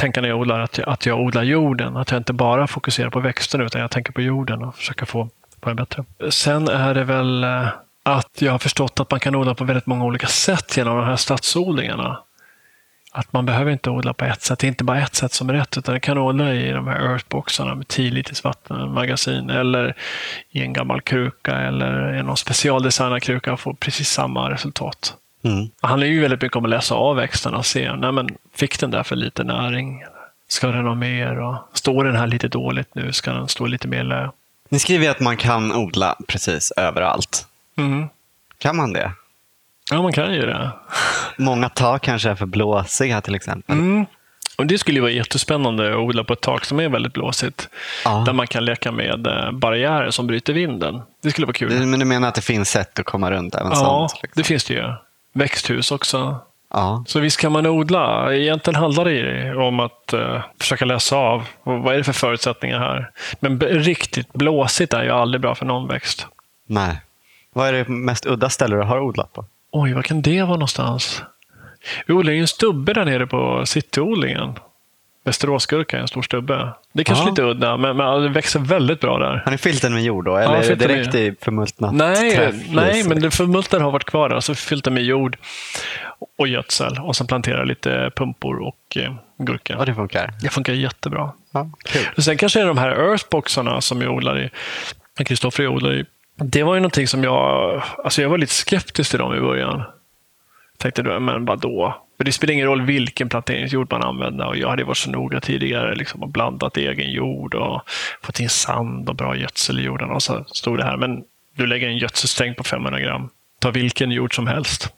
tänka när jag odlar, att jag, att jag odlar jorden. Att jag inte bara fokuserar på växterna utan jag tänker på jorden och försöker få, få den bättre. Sen är det väl eh, att jag har förstått att man kan odla på väldigt många olika sätt genom de här stadsodlingarna. Att man behöver inte odla på ett sätt. Det är inte bara ett sätt som är rätt, utan det kan odla i de här earthboxarna med 10 liters vattenmagasin eller i en gammal kruka eller i någon specialdesignad kruka och få precis samma resultat. Mm. Det handlar ju väldigt mycket om att läsa av växterna och se, nej men fick den där för lite näring? Ska den ha mer? Och står den här lite dåligt nu? Ska den stå lite mer lö? Ni skriver att man kan odla precis överallt. Mm. Kan man det? Ja, man kan ju det. Många tak kanske är för blåsiga till exempel. Mm. Och Det skulle vara jättespännande att odla på ett tak som är väldigt blåsigt. Ja. Där man kan leka med eh, barriärer som bryter vinden. Det skulle vara kul. Men du menar att det finns sätt att komma runt även ja, sånt? Liksom? det finns det ju. Växthus också. Ja. Så visst kan man odla. Egentligen handlar det om att uh, försöka läsa av vad är det för förutsättningar här. Men riktigt blåsigt är ju aldrig bra för någon växt. Nej. Vad är det mest udda ställe du har odlat på? Oj, vad kan det vara någonstans? Vi odlar ju en stubbe där nere på cityodlingen. Västeråsgurka en stor stubbe. Det är kanske Ja. lite udda, men, men det växer väldigt bra där. Har ni fyllt den med jord då? Eller fyllt den med- direkt i förmultnat Nej, träflis? nej men det förmultna har varit kvar där. Så fyllt det med jord och gödsel och sen plantera lite pumpor och eh, gurka. Ja, det funkar. Det funkar jättebra. Ja. Och Sen kanske är de här earthboxarna som jag odlar i, Kristoffer odlar i, det var ju någonting som jag, alltså jag var lite skeptisk till dem i början. Tänkte då, men vadå? För det spelar ingen roll vilken planteringsjord man använder och jag hade varit så noga tidigare liksom, och blandat egen jord och fått in sand och bra gödsel i jorden. Och så stod det här, men du lägger en gödselsträng på 500 gram. Ta vilken jord som helst.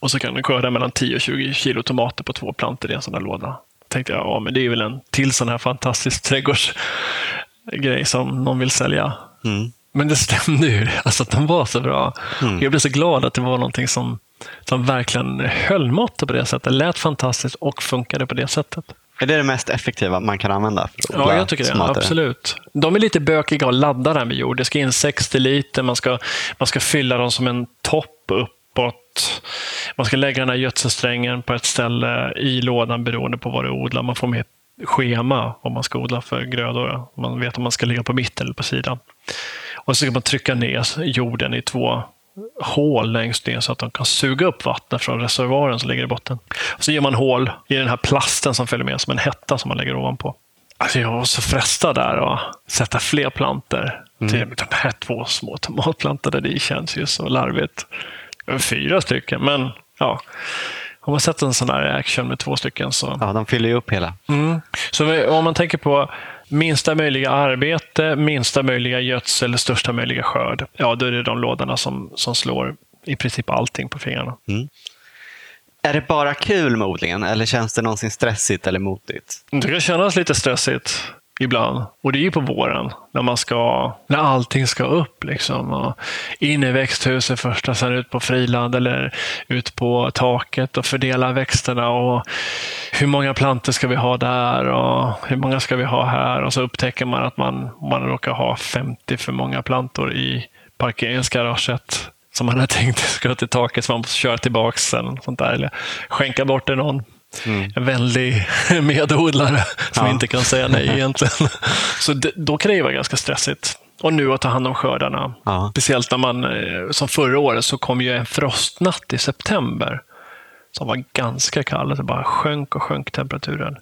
Och så kan du skörda mellan 10 och 20 kilo tomater på två plantor i en sån där låda. tänkte jag, ja men det är väl en till sån här fantastisk trädgårdsgrej som någon vill sälja. Mm. Men det stämde ju, [LAUGHS] alltså att de var så bra. Mm. Jag blev så glad att det var någonting som, som verkligen höll måttet på det sättet. Lät fantastiskt och funkade på det sättet. Är det det mest effektiva man kan använda? Ja, jag tycker det. tomater? Absolut. De är lite bökiga att ladda där med jord. Det ska in 60 liter, man ska, man ska fylla dem som en topp uppåt. Man ska lägga den här gödselsträngen på ett ställe i lådan beroende på vad du odlar. Man får med ett schema vad man ska odla för grödor. Man vet om man ska ligga på mitten eller på sidan. Och så ska man trycka ner jorden i två hål längst ner så att de kan suga upp vatten från reservoaren som ligger i botten. Och så gör man hål i den här plasten som följer med som en hetta som man lägger ovanpå. Alltså jag var så frestad där att sätta fler planter. Till de här två små tomatplantorna, det känns ju så larvigt. Fyra stycken, men ja. Om man sätter en sån här action med två stycken så Ja, de fyller ju upp hela. Mm. Så om man tänker på minsta möjliga arbete, minsta möjliga gödsel, största möjliga skörd. Ja, då är det de lådorna som, som slår i princip allting på fingrarna. Är det bara kul med odlingen eller känns det någonsin stressigt eller motigt? Det kan kännas lite stressigt ibland. Och det är ju på våren när man ska, när allting ska upp liksom. Och in i växthuset först och sen ut på friland eller ut på taket och fördela växterna. Och hur många plantor ska vi ha där och hur många ska vi ha här? Och så upptäcker man att man, man råkar ha 50 för många plantor i parkeringsgaraget som man hade tänkt ska till taket så man måste köra tillbaka sen. Sånt där. Eller skänka bort till någon. En vänlig [LAUGHS] medodlare som Ja. inte kan säga nej [LAUGHS] egentligen. Så det, då kan det ju vara ganska stressigt. Och nu att ta hand om skördarna. Ja. Speciellt när man, eh, som förra året, så kom ju en frostnatt i september. Som var ganska kall. Det bara sjönk och sjönk temperaturen.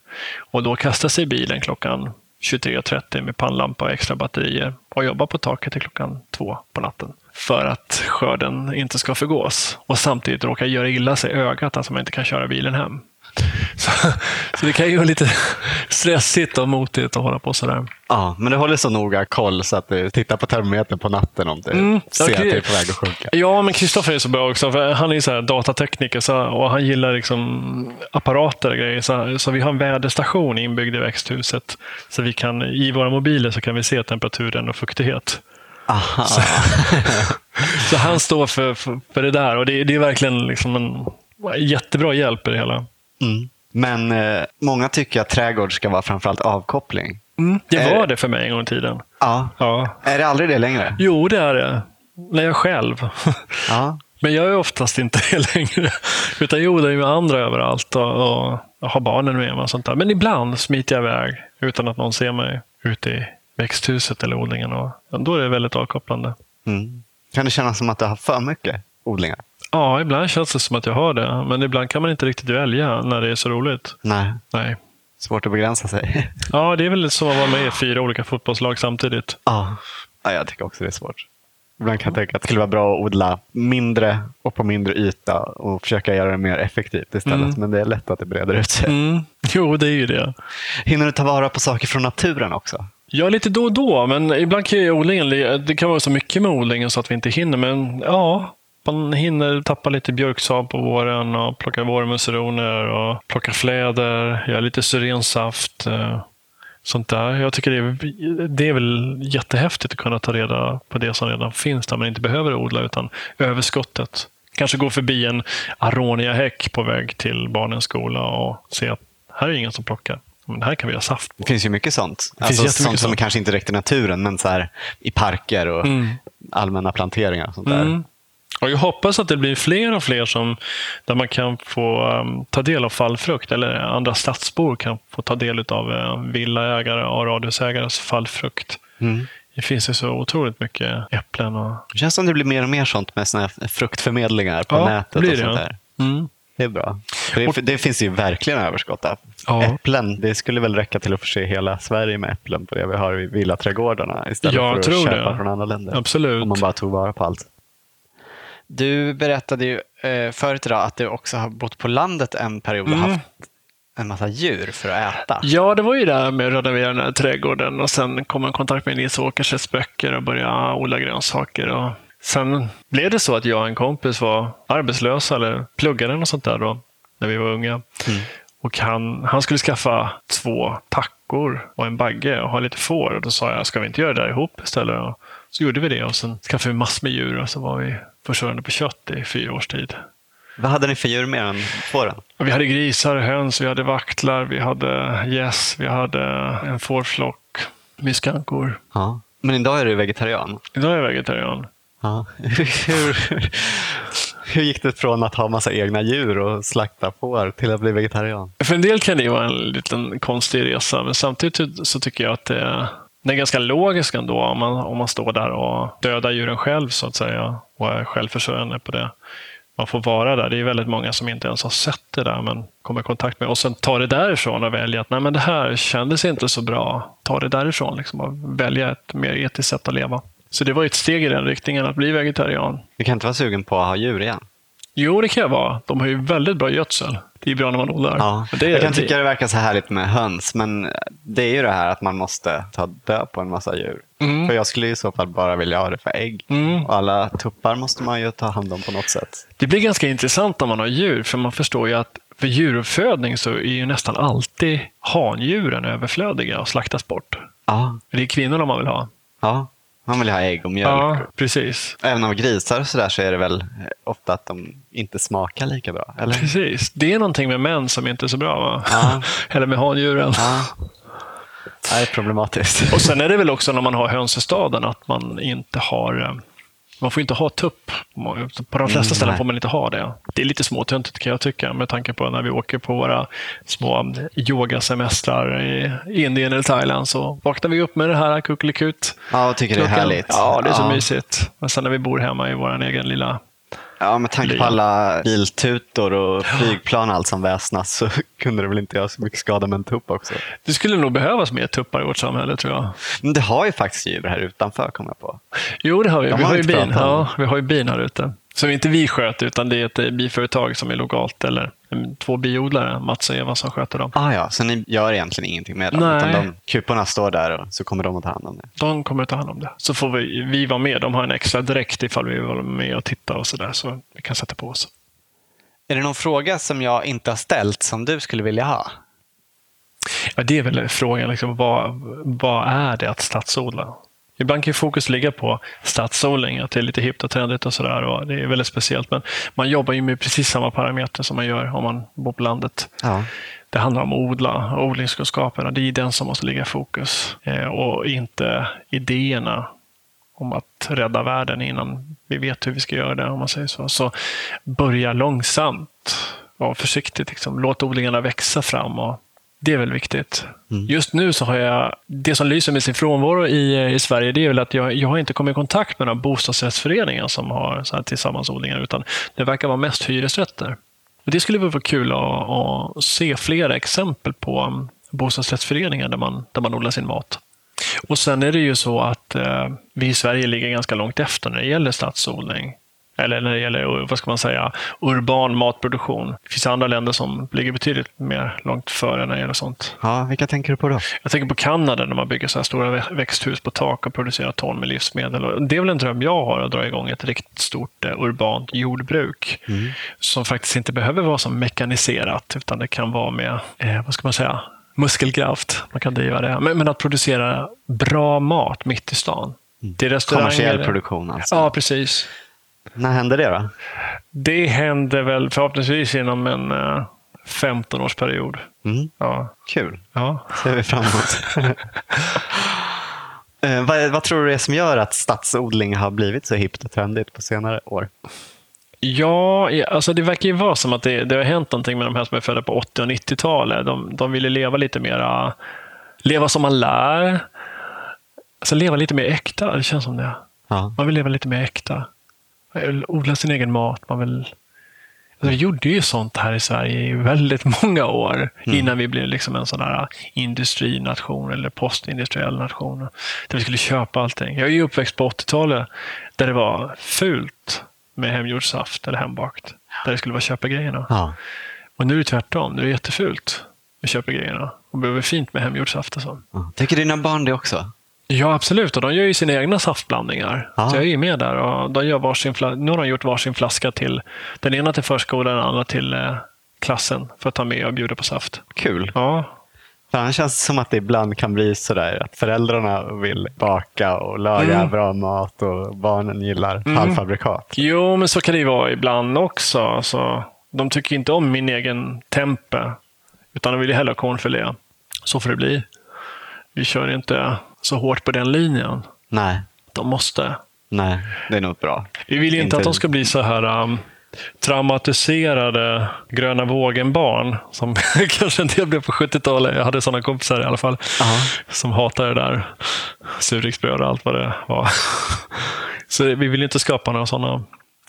Och då kastade sig bilen klockan 23.30 med pannlampa och extra batterier och jobba på taket till klockan två på natten. För att skörden inte ska förgås. Och samtidigt råka göra illa sig i ögat, alltså man inte kan köra bilen hem. Så, så det kan ju vara lite stressigt och motigt att hålla på sådär. Ja, men du håller så noga koll så att du tittar på termometern på natten om du Mm, ser att okej. det är på väg att sjunka. Ja, men Kristoffer är så bra också. För han är ju så datatekniker så, och han gillar liksom apparater och grejer. Så, så vi har en väderstation inbyggd i växthuset. Så vi kan, i våra mobiler så kan vi se temperaturen och fuktighet. Aha. Så [LAUGHS] han står för, för, för det där och det, det är verkligen liksom en jättebra hjälp i det hela. Mm. Men eh, många tycker att trädgård ska vara framförallt avkoppling. Det Är- var det för mig en gång i tiden. Ja. Ja. Är det aldrig det längre? Jo, det är det. När jag själv. [LAUGHS] Ja. Men jag är oftast inte det [LAUGHS] längre. Utan jag odlar ju med andra överallt och, och jag har barnen med mig och sånt där. Men ibland smiter jag iväg utan att någon ser mig ute i växthuset eller odlingen. Och, då är det väldigt avkopplande. Mm. Kan det kännas som att du har för mycket odlingar? Ja, ibland känns det som att jag har det. Men ibland kan man inte riktigt välja när det är så roligt. Nej. Nej. Svårt att begränsa sig. Ja, det är väl som att vara med i fyra olika fotbollslag samtidigt. Ja. ja, jag tycker också det är svårt. Ibland kan jag tänka att det skulle vara bra att odla mindre och på mindre yta och försöka göra det mer effektivt istället. Mm. Men det är lätt att det breder ut sig. Mm. [LAUGHS] Jo, det är ju det. Hinner du ta vara på saker från naturen också? Ja, lite då och då, men ibland kan ju odlingen, det kan vara så mycket med odlingen så att vi inte hinner. Men ja, man hinner tappa lite björksav på våren och plocka vårmusseroner och plocka fläder, göra lite syrensaft. Eh, sånt där. Jag tycker det är, det är väl jättehäftigt att kunna ta reda på det som redan finns där man inte behöver odla utan överskottet. Kanske gå förbi en aroniahäck på väg till barnens skola och se att här är ingen som plockar. Men här kan vi ha saft på. Det finns ju mycket sånt. Det alltså, sånt, sånt som kanske inte räcker naturen, men så här, i parker och mm. allmänna planteringar. Och sånt där. Mm. Och jag hoppas att det blir fler och fler som, där man kan få um, ta del av fallfrukt eller andra stadsbor kan få ta del av uh, villaägare och radhusägares fallfrukt. Mm. Det finns ju så otroligt mycket äpplen. Och... Det känns som det blir mer och mer sånt med såna fruktförmedlingar på ja, nätet. Blir och sånt det. där. Mm. Det är bra. Det, det, finns ju verkligen överskott av ja. äpplen. Det skulle väl räcka till att förse hela Sverige med äpplen på det vi har i villaträdgårdarna istället jag för att köpa det. från andra länder. Absolut. Om man bara tog vara på allt. Du berättade ju eh, förut idag att du också har bott på landet en period och mm. haft en massa djur för att äta. Ja, det var ju det med att renovera den här trädgården och sen kom i kontakt med Nils Åkerstedts böcker och började odla grönsaker. Och sen blev det så att jag och en kompis var arbetslösa eller pluggade och sånt där då, när vi var unga. Mm. Och han, han skulle skaffa två tackor och en bagge och ha lite får. Och då sa jag, ska vi inte göra det där ihop istället? Och så gjorde vi det och sen skaffade vi massor med djur och så var vi försörjande på kött i fyra års tid. Vad hade ni för djur mer än fåren? Vi hade grisar, höns, vi hade vaktlar, vi hade gäss, vi hade en fårflock med skankor. Ja. Men idag är du vegetarian? Idag är jag vegetarian. Ja. [LAUGHS] hur, hur gick det från att ha massa egna djur och slakta får till att bli vegetarian? För en del kan det vara en liten konstig resa, men samtidigt så tycker jag att det är det är ganska logiskt ändå om man, om man står där och dödar djuren själv så att säga och är självförsörjande på det. Man får vara där. Det är väldigt många som inte ens har sett det där men kommer i kontakt med och sen tar det därifrån och väljer att nej men det här kändes inte så bra. Ta det därifrån liksom, och välja ett mer etiskt sätt att leva. Så det var ett steg i den riktningen att bli vegetarian. Du kan inte vara sugen på att ha djur igen? Jo, det kan jag vara. De har ju väldigt bra gödsel. Det är bra när man odlar. Ja, det, jag kan tycka det verkar så härligt med höns, men det är ju det här att man måste ta död på en massa djur. Mm. För jag skulle i så fall bara vilja ha det för ägg. Mm. Och alla tuppar måste man ju ta hand om på något sätt. Det blir ganska intressant om man har djur, för man förstår ju att för djuruppfödning så är ju nästan alltid handjuren överflödiga och slaktas bort. Ja. Det är kvinnorna man vill ha. Ja. Man vill ha ägg och mjölk. Ja, precis. Även av grisar och så, där så är det väl ofta att de inte smakar lika bra? Eller? Precis. Det är någonting med män som inte är så bra. Ja. [LAUGHS] eller med handjuren. Ja. Det är problematiskt. Och sen är det väl också när man har höns i staden att man inte har eh, man får inte ha tupp. På de flesta mm, ställen får man inte ha det. Det är lite småtöntigt kan jag tycka med tanke på när vi åker på våra små yogasemestrar i Indien eller Thailand så vaknar vi upp med det här kuckelikut. Ja, och tycker det är härligt. Ja, det är så ja. mysigt. Men sen när vi bor hemma i vår egen lilla Ja, med tanke på alla biltutor och flygplan och allt som väsnas så [LAUGHS] kunde det väl inte göra så mycket skada med en tupp också. Det skulle nog behövas mer tuppar i vårt samhälle tror jag. Men det har ju faktiskt djur här utanför, kom jag på. Jo, det har vi. De vi, har, har ju bin. Ja, vi har ju bin här ute. Som inte vi sköter, utan det är ett eh, biföretag som är lokalt, eller två biodlare, Mats och Eva, som sköter dem. Ah, ja, så ni gör egentligen ingenting med dem? Nej. Utan de, kuporna står där och så kommer de att ta hand om det? De kommer att ta hand om det. Så får vi, vi vara med. De har en extra dräkt ifall vi vill vara med och titta och sådär, så vi kan sätta på oss. Är det någon fråga som jag inte har ställt som du skulle vilja ha? Ja, det är väl frågan, liksom, vad, vad är det att stadsodla? Ibland kan fokus ligga på stadsodling, att det är lite hippt och trendigt och sådär. Och det är väldigt speciellt. Men man jobbar ju med precis samma parametrar som man gör om man bor på landet. Ja. Det handlar om att odla, odlingskunskaperna. Det är den som måste ligga i fokus. Eh, och inte idéerna om att rädda världen innan vi vet hur vi ska göra det. om man säger Så, så börja långsamt och försiktigt. Liksom. Låt odlingarna växa fram och det är väl viktigt. Mm. Just nu så har jag, det som lyser med sin frånvaro i, i Sverige, det är väl att jag, jag har inte kommit i kontakt med några bostadsrättsföreningar som har så här tillsammansodlingar, utan det verkar vara mest hyresrätter. Och det skulle vara kul att, att se flera exempel på um, bostadsrättsföreningar där man, där man odlar sin mat. Och sen är det ju så att eh, vi i Sverige ligger ganska långt efter när det gäller stadsodling. Eller när det gäller vad ska man säga, urban matproduktion. Det finns andra länder som ligger betydligt mer långt före när det gäller sånt. Ja, vilka tänker du på då? Jag tänker på Kanada när man bygger så här stora växthus på tak och producerar ton med livsmedel. Och det är väl en dröm jag har, att dra igång ett riktigt stort eh, urbant jordbruk. Mm. Som faktiskt inte behöver vara så mekaniserat, utan det kan vara med, eh, vad ska man säga, muskelkraft. Man kan driva det. Men, men att producera bra mat mitt i stan. Mm. Till restauranger. Kommersiell produktion alltså? Ja, precis. När händer det då? Det händer väl förhoppningsvis inom en uh, eh, 15-årsperiod. Mm. Ja. Kul. Ja. ser vi fram emot. uh, [LAUGHS] vad, vad, tror du det är som gör att stadsodling har blivit så hippt och trendigt på senare år? Ja, alltså det verkar ju vara som att det, det har hänt någonting med de här som är födda på 80 och 90-talet. De, de ville leva lite mera, leva som man lär. Alltså leva lite mer äkta, det känns som det. Ja. Man vill leva lite mer äkta. Man vill odla sin egen mat. Man vill... Alltså, vi gjorde ju sånt här i Sverige i väldigt många år mm. innan vi blev liksom en sån här industrination eller postindustriell nation. Där vi skulle köpa allting. Jag är ju uppväxt på 80-talet där det var fult med hemgjord saft eller hembakt. Där det skulle vara köpa grejerna. Ja. Och nu är det tvärtom. Nu är det jättefult med köpa grejerna. Och behöver fint med hemgjord saft och så. Ja. Tycker dina barn det också? Ja, absolut. Och de gör ju sina egna saftblandningar. Så jag är ju med där. Och de gör varsin nu har de gjort varsin flaska till den ena till förskolan, den andra till eh, klassen för att ta med och bjuda på saft. Kul. Ja. För annars känns det som att det ibland kan bli sådär att föräldrarna vill baka och laga mm. bra mat och barnen gillar mm. halvfabrikat. Jo, men så kan det ju vara ibland också. Alltså, de tycker inte om min egen tempe, utan de vill ju hellre ha cornfilé. Så får det bli. Vi kör inte så hårt på den linjen. Nej. De måste. Nej, det är nog bra. Vi vill inte, inte... att de ska bli så här um, traumatiserade gröna vågen-barn. Som [LAUGHS] kanske en del blev på 70-talet. Jag hade sådana kompisar i alla fall. Aha. Som hatade det där. Surdegsbröd och allt vad det var. [LAUGHS] så vi vill inte skapa några sådana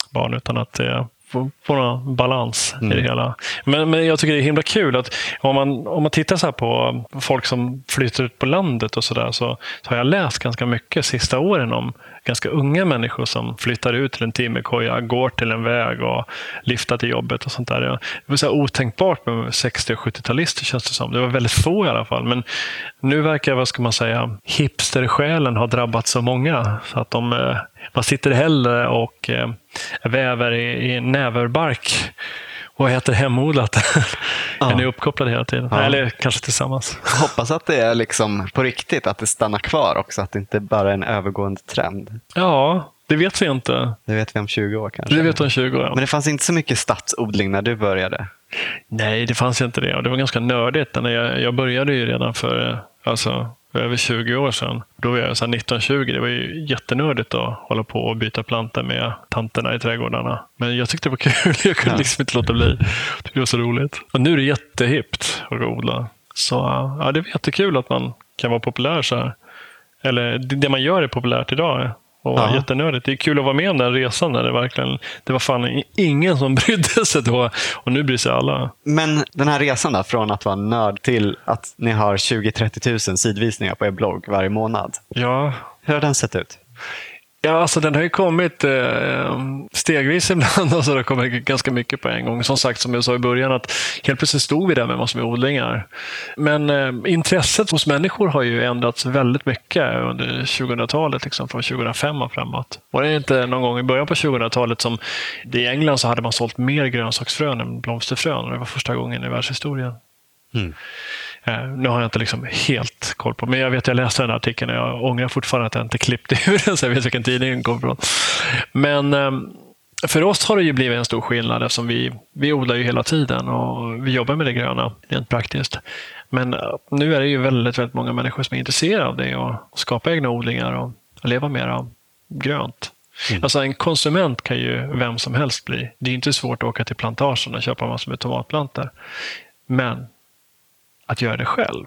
barn utan att det få, få någon balans mm. i det mm. hela. Men, men jag tycker det är himla kul att om man, om man tittar så på folk som flyttar ut på landet och sådär så, så har jag läst ganska mycket sista åren om ganska unga människor som flyttar ut till en timmerkoja, går till en väg och liftar till jobbet och sånt där. Det var så otänkbart med 60 och 70-talister känns det som. Det var väldigt få i alla fall. Men nu verkar, vad ska man säga, hipstersjälen ha drabbat så många så att de eh, man sitter hellre och eh, väver i, i näverbark och äter hemodlat [LAUGHS] ja. är uppkopplad hela tiden. Ja. Eller kanske tillsammans. Jag hoppas att det är liksom på riktigt, att det stannar kvar också, att det inte bara är en övergående trend. Ja, det vet vi inte. Det vet vi om 20 år kanske. Det vet om 20 år. Men det fanns inte så mycket stadsodling när du började? Nej, det fanns inte det. Och det var ganska nördigt. När jag, jag började ju redan för alltså, över 20 år sedan. Då var jag 1920. Det var ju jättenördigt att hålla på och byta plantor med tanterna i trädgårdarna. Men jag tyckte det var [LAUGHS] kul. Jag kunde ja. liksom inte låta bli. Det var så roligt. Och nu är det jättehippt att odla. Så ja, det är jättekul att man kan vara populär så här. Eller det man gör är populärt idag. Och ja. jättenördigt. Det är kul att vara med om den resan när det verkligen, det var fan ingen som [LAUGHS] brydde sig då och nu bryr sig alla. Men den här resan då, från att vara nörd till att ni har 20-30 000 sidvisningar på er blogg varje månad. Ja. Hur har den sett ut? Ja, alltså den har ju kommit eh, stegvis [LAUGHS] ibland och så har det kommit ganska mycket på en gång. Som sagt, som jag sa i början, att helt plötsligt stod vi där med massor med odlingar. Men eh, intresset hos människor har ju ändrats väldigt mycket under 2000-talet, liksom, från 2005 och framåt. Var det inte någon gång i början på 2000-talet som i England så hade man sålt mer grönsaksfrön än blomsterfrön? Det var första gången i världshistorien. Mm. Eh, nu har jag inte liksom helt koll på, men jag vet att jag läste den här artikeln och jag ångrar fortfarande att jag inte klippte ur den så jag vet vilken tidning den kom från. Men ehm, för oss har det ju blivit en stor skillnad eftersom vi, vi odlar ju hela tiden och vi jobbar med det gröna rent praktiskt. Men eh, nu är det ju väldigt, väldigt många människor som är intresserade av det och skapa egna odlingar och leva mer grönt. Mm. Alltså en konsument kan ju vem som helst bli. Det är inte svårt att åka till plantagen och köpa massor med tomatplantor. Men att göra det själv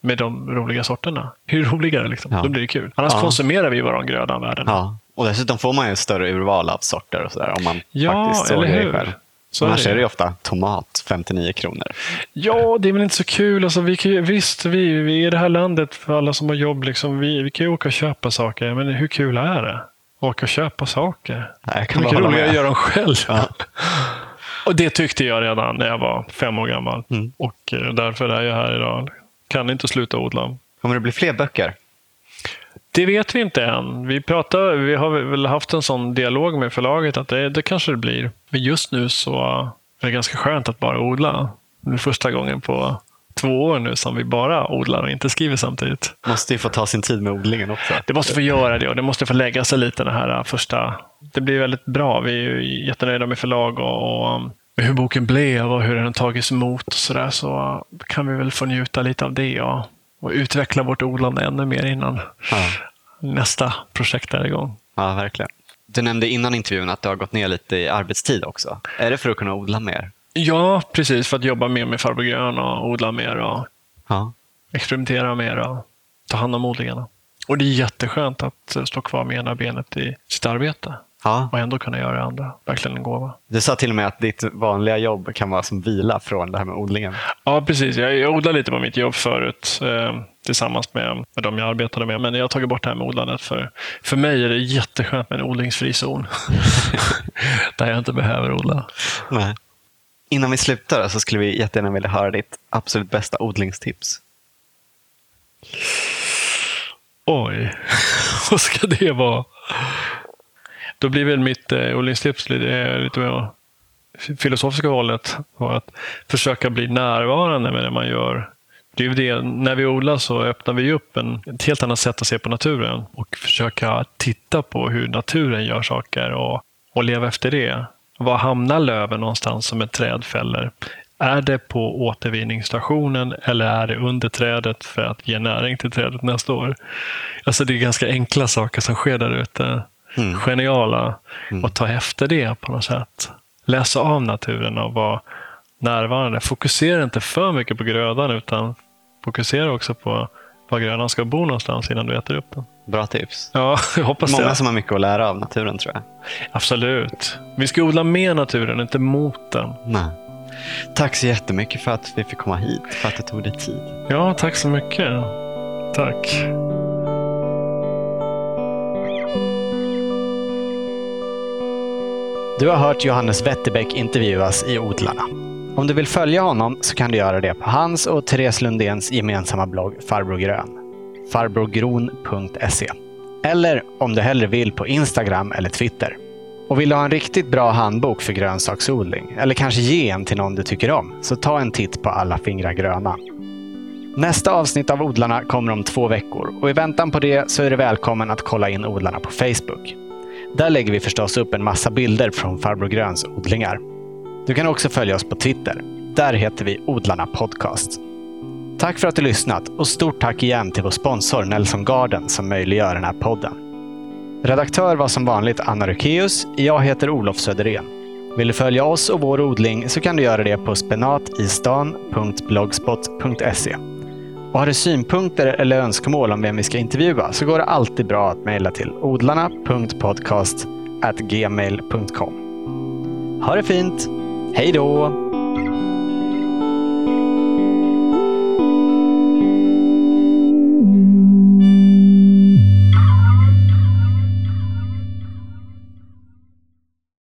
med de roliga sorterna. Hur roligare liksom? Ja. Då blir det kul. Annars ja. konsumerar vi bara de gröna värdena. Ja. Och dessutom får man ju större urval av sorter och sådär om man ja, faktiskt sågar det själv. Så Annars är det. är det ofta tomat 59 kronor. Ja, det är väl inte så kul. Alltså, vi kan, visst, vi, vi i det här landet, för alla som har jobb, liksom, vi, vi kan ju åka och köpa saker. Men hur kul är det? åka och köpa saker. Nej, jag kan är mycket roligare att göra dem själv. Ja. [LAUGHS] Och det tyckte jag redan när jag var fem år gammal. Mm. Och eh, därför är jag här idag. Kan inte sluta odla. Kommer det bli fler böcker? Det vet vi inte än. Vi, pratar, vi har väl haft en sån dialog med förlaget att det, det kanske det blir. Men just nu så är det ganska skönt att bara odla. Det är första gången på två år nu som vi bara odlar och inte skriver samtidigt. Måste ju få ta sin tid med odlingen också. Det måste få göra det och det måste få lägga sig lite den här första. Det blir väldigt bra. Vi är ju jättenöjda med förlag och, och med hur boken blev och hur den tagits emot och sådär. Så kan vi väl få njuta lite av det och, och utveckla vårt odlande ännu mer innan Ja. nästa projekt är igång. ja, verkligen. Du nämnde innan intervjun att du har gått ner lite i arbetstid också. Är det för att kunna odla mer? Ja, precis. För att jobba mer med farbror grön och odla mer och Ja. experimentera mer och ta hand om odlingarna. Och det är jätteskönt att stå kvar med ena benet i sitt arbete ja. och ändå kunna göra det andra. Verkligen en gåva. Du sa till och med att ditt vanliga jobb kan vara som vila från det här med odlingen. Ja, precis. Jag, jag odlade lite på mitt jobb förut eh, tillsammans med, med de jag arbetade med. Men jag har tagit bort det här med odlandet. För, för mig är det jätteskönt med en odlingsfri zon. [LAUGHS] där jag inte behöver odla. Nej. Innan vi slutar så skulle vi jättegärna vilja höra ditt absolut bästa odlingstips. Oj, [LAUGHS] vad ska det vara? Då blir väl mitt eh, odlingstips lite, eh, lite mer filosofiska hållet. Att försöka bli närvarande med det man gör. Det är det, när vi odlar så öppnar vi upp en, ett helt annat sätt att se på naturen och försöka titta på hur naturen gör saker och, och leva efter det. Var hamnar löven någonstans som ett träd fäller? Är det på återvinningsstationen eller är det under trädet för att ge näring till trädet nästa år? Alltså det är ganska enkla saker som sker där ute. Mm. Geniala. Mm. Och ta efter det på något sätt. Läsa av naturen och vara närvarande. Fokusera inte för mycket på grödan utan fokusera också på var grödan ska bo någonstans innan du äter upp den. Bra tips. Ja, [LAUGHS] jag hoppas Många det. som har mycket att lära av naturen tror jag. Absolut. Vi ska odla med naturen, inte mot den. Nej. Tack så jättemycket för att vi fick komma hit, för att du tog dig tid. Ja, tack så mycket. Tack. Du har hört Johannes Wetterbäck intervjuas i Odlarna. Om du vill följa honom så kan du göra det på hans och Therese Lundéns gemensamma blogg Farbror Grön. farbrorgron.se. Eller om du hellre vill på Instagram eller Twitter. Och vill du ha en riktigt bra handbok för grönsaksodling, eller kanske ge en till någon du tycker om, så ta en titt på Alla fingrar gröna. Nästa avsnitt av Odlarna kommer om två veckor och i väntan på det så är du välkommen att kolla in Odlarna på Facebook. Där lägger vi förstås upp en massa bilder från Farbror Gröns odlingar. Du kan också följa oss på Twitter. Där heter vi Odlarna Podcast. Tack för att du lyssnat och stort tack igen till vår sponsor Nelson Garden som möjliggör den här podden. Redaktör var som vanligt Anna Rukeus. Jag heter Olof Söderén. Vill du följa oss och vår odling så kan du göra det på spenatistan.blogspot.se. Och har du synpunkter eller önskemål om vem vi ska intervjua så går det alltid bra att mejla till odlarna.podcast@gmail.com. Ha det fint! Hej då!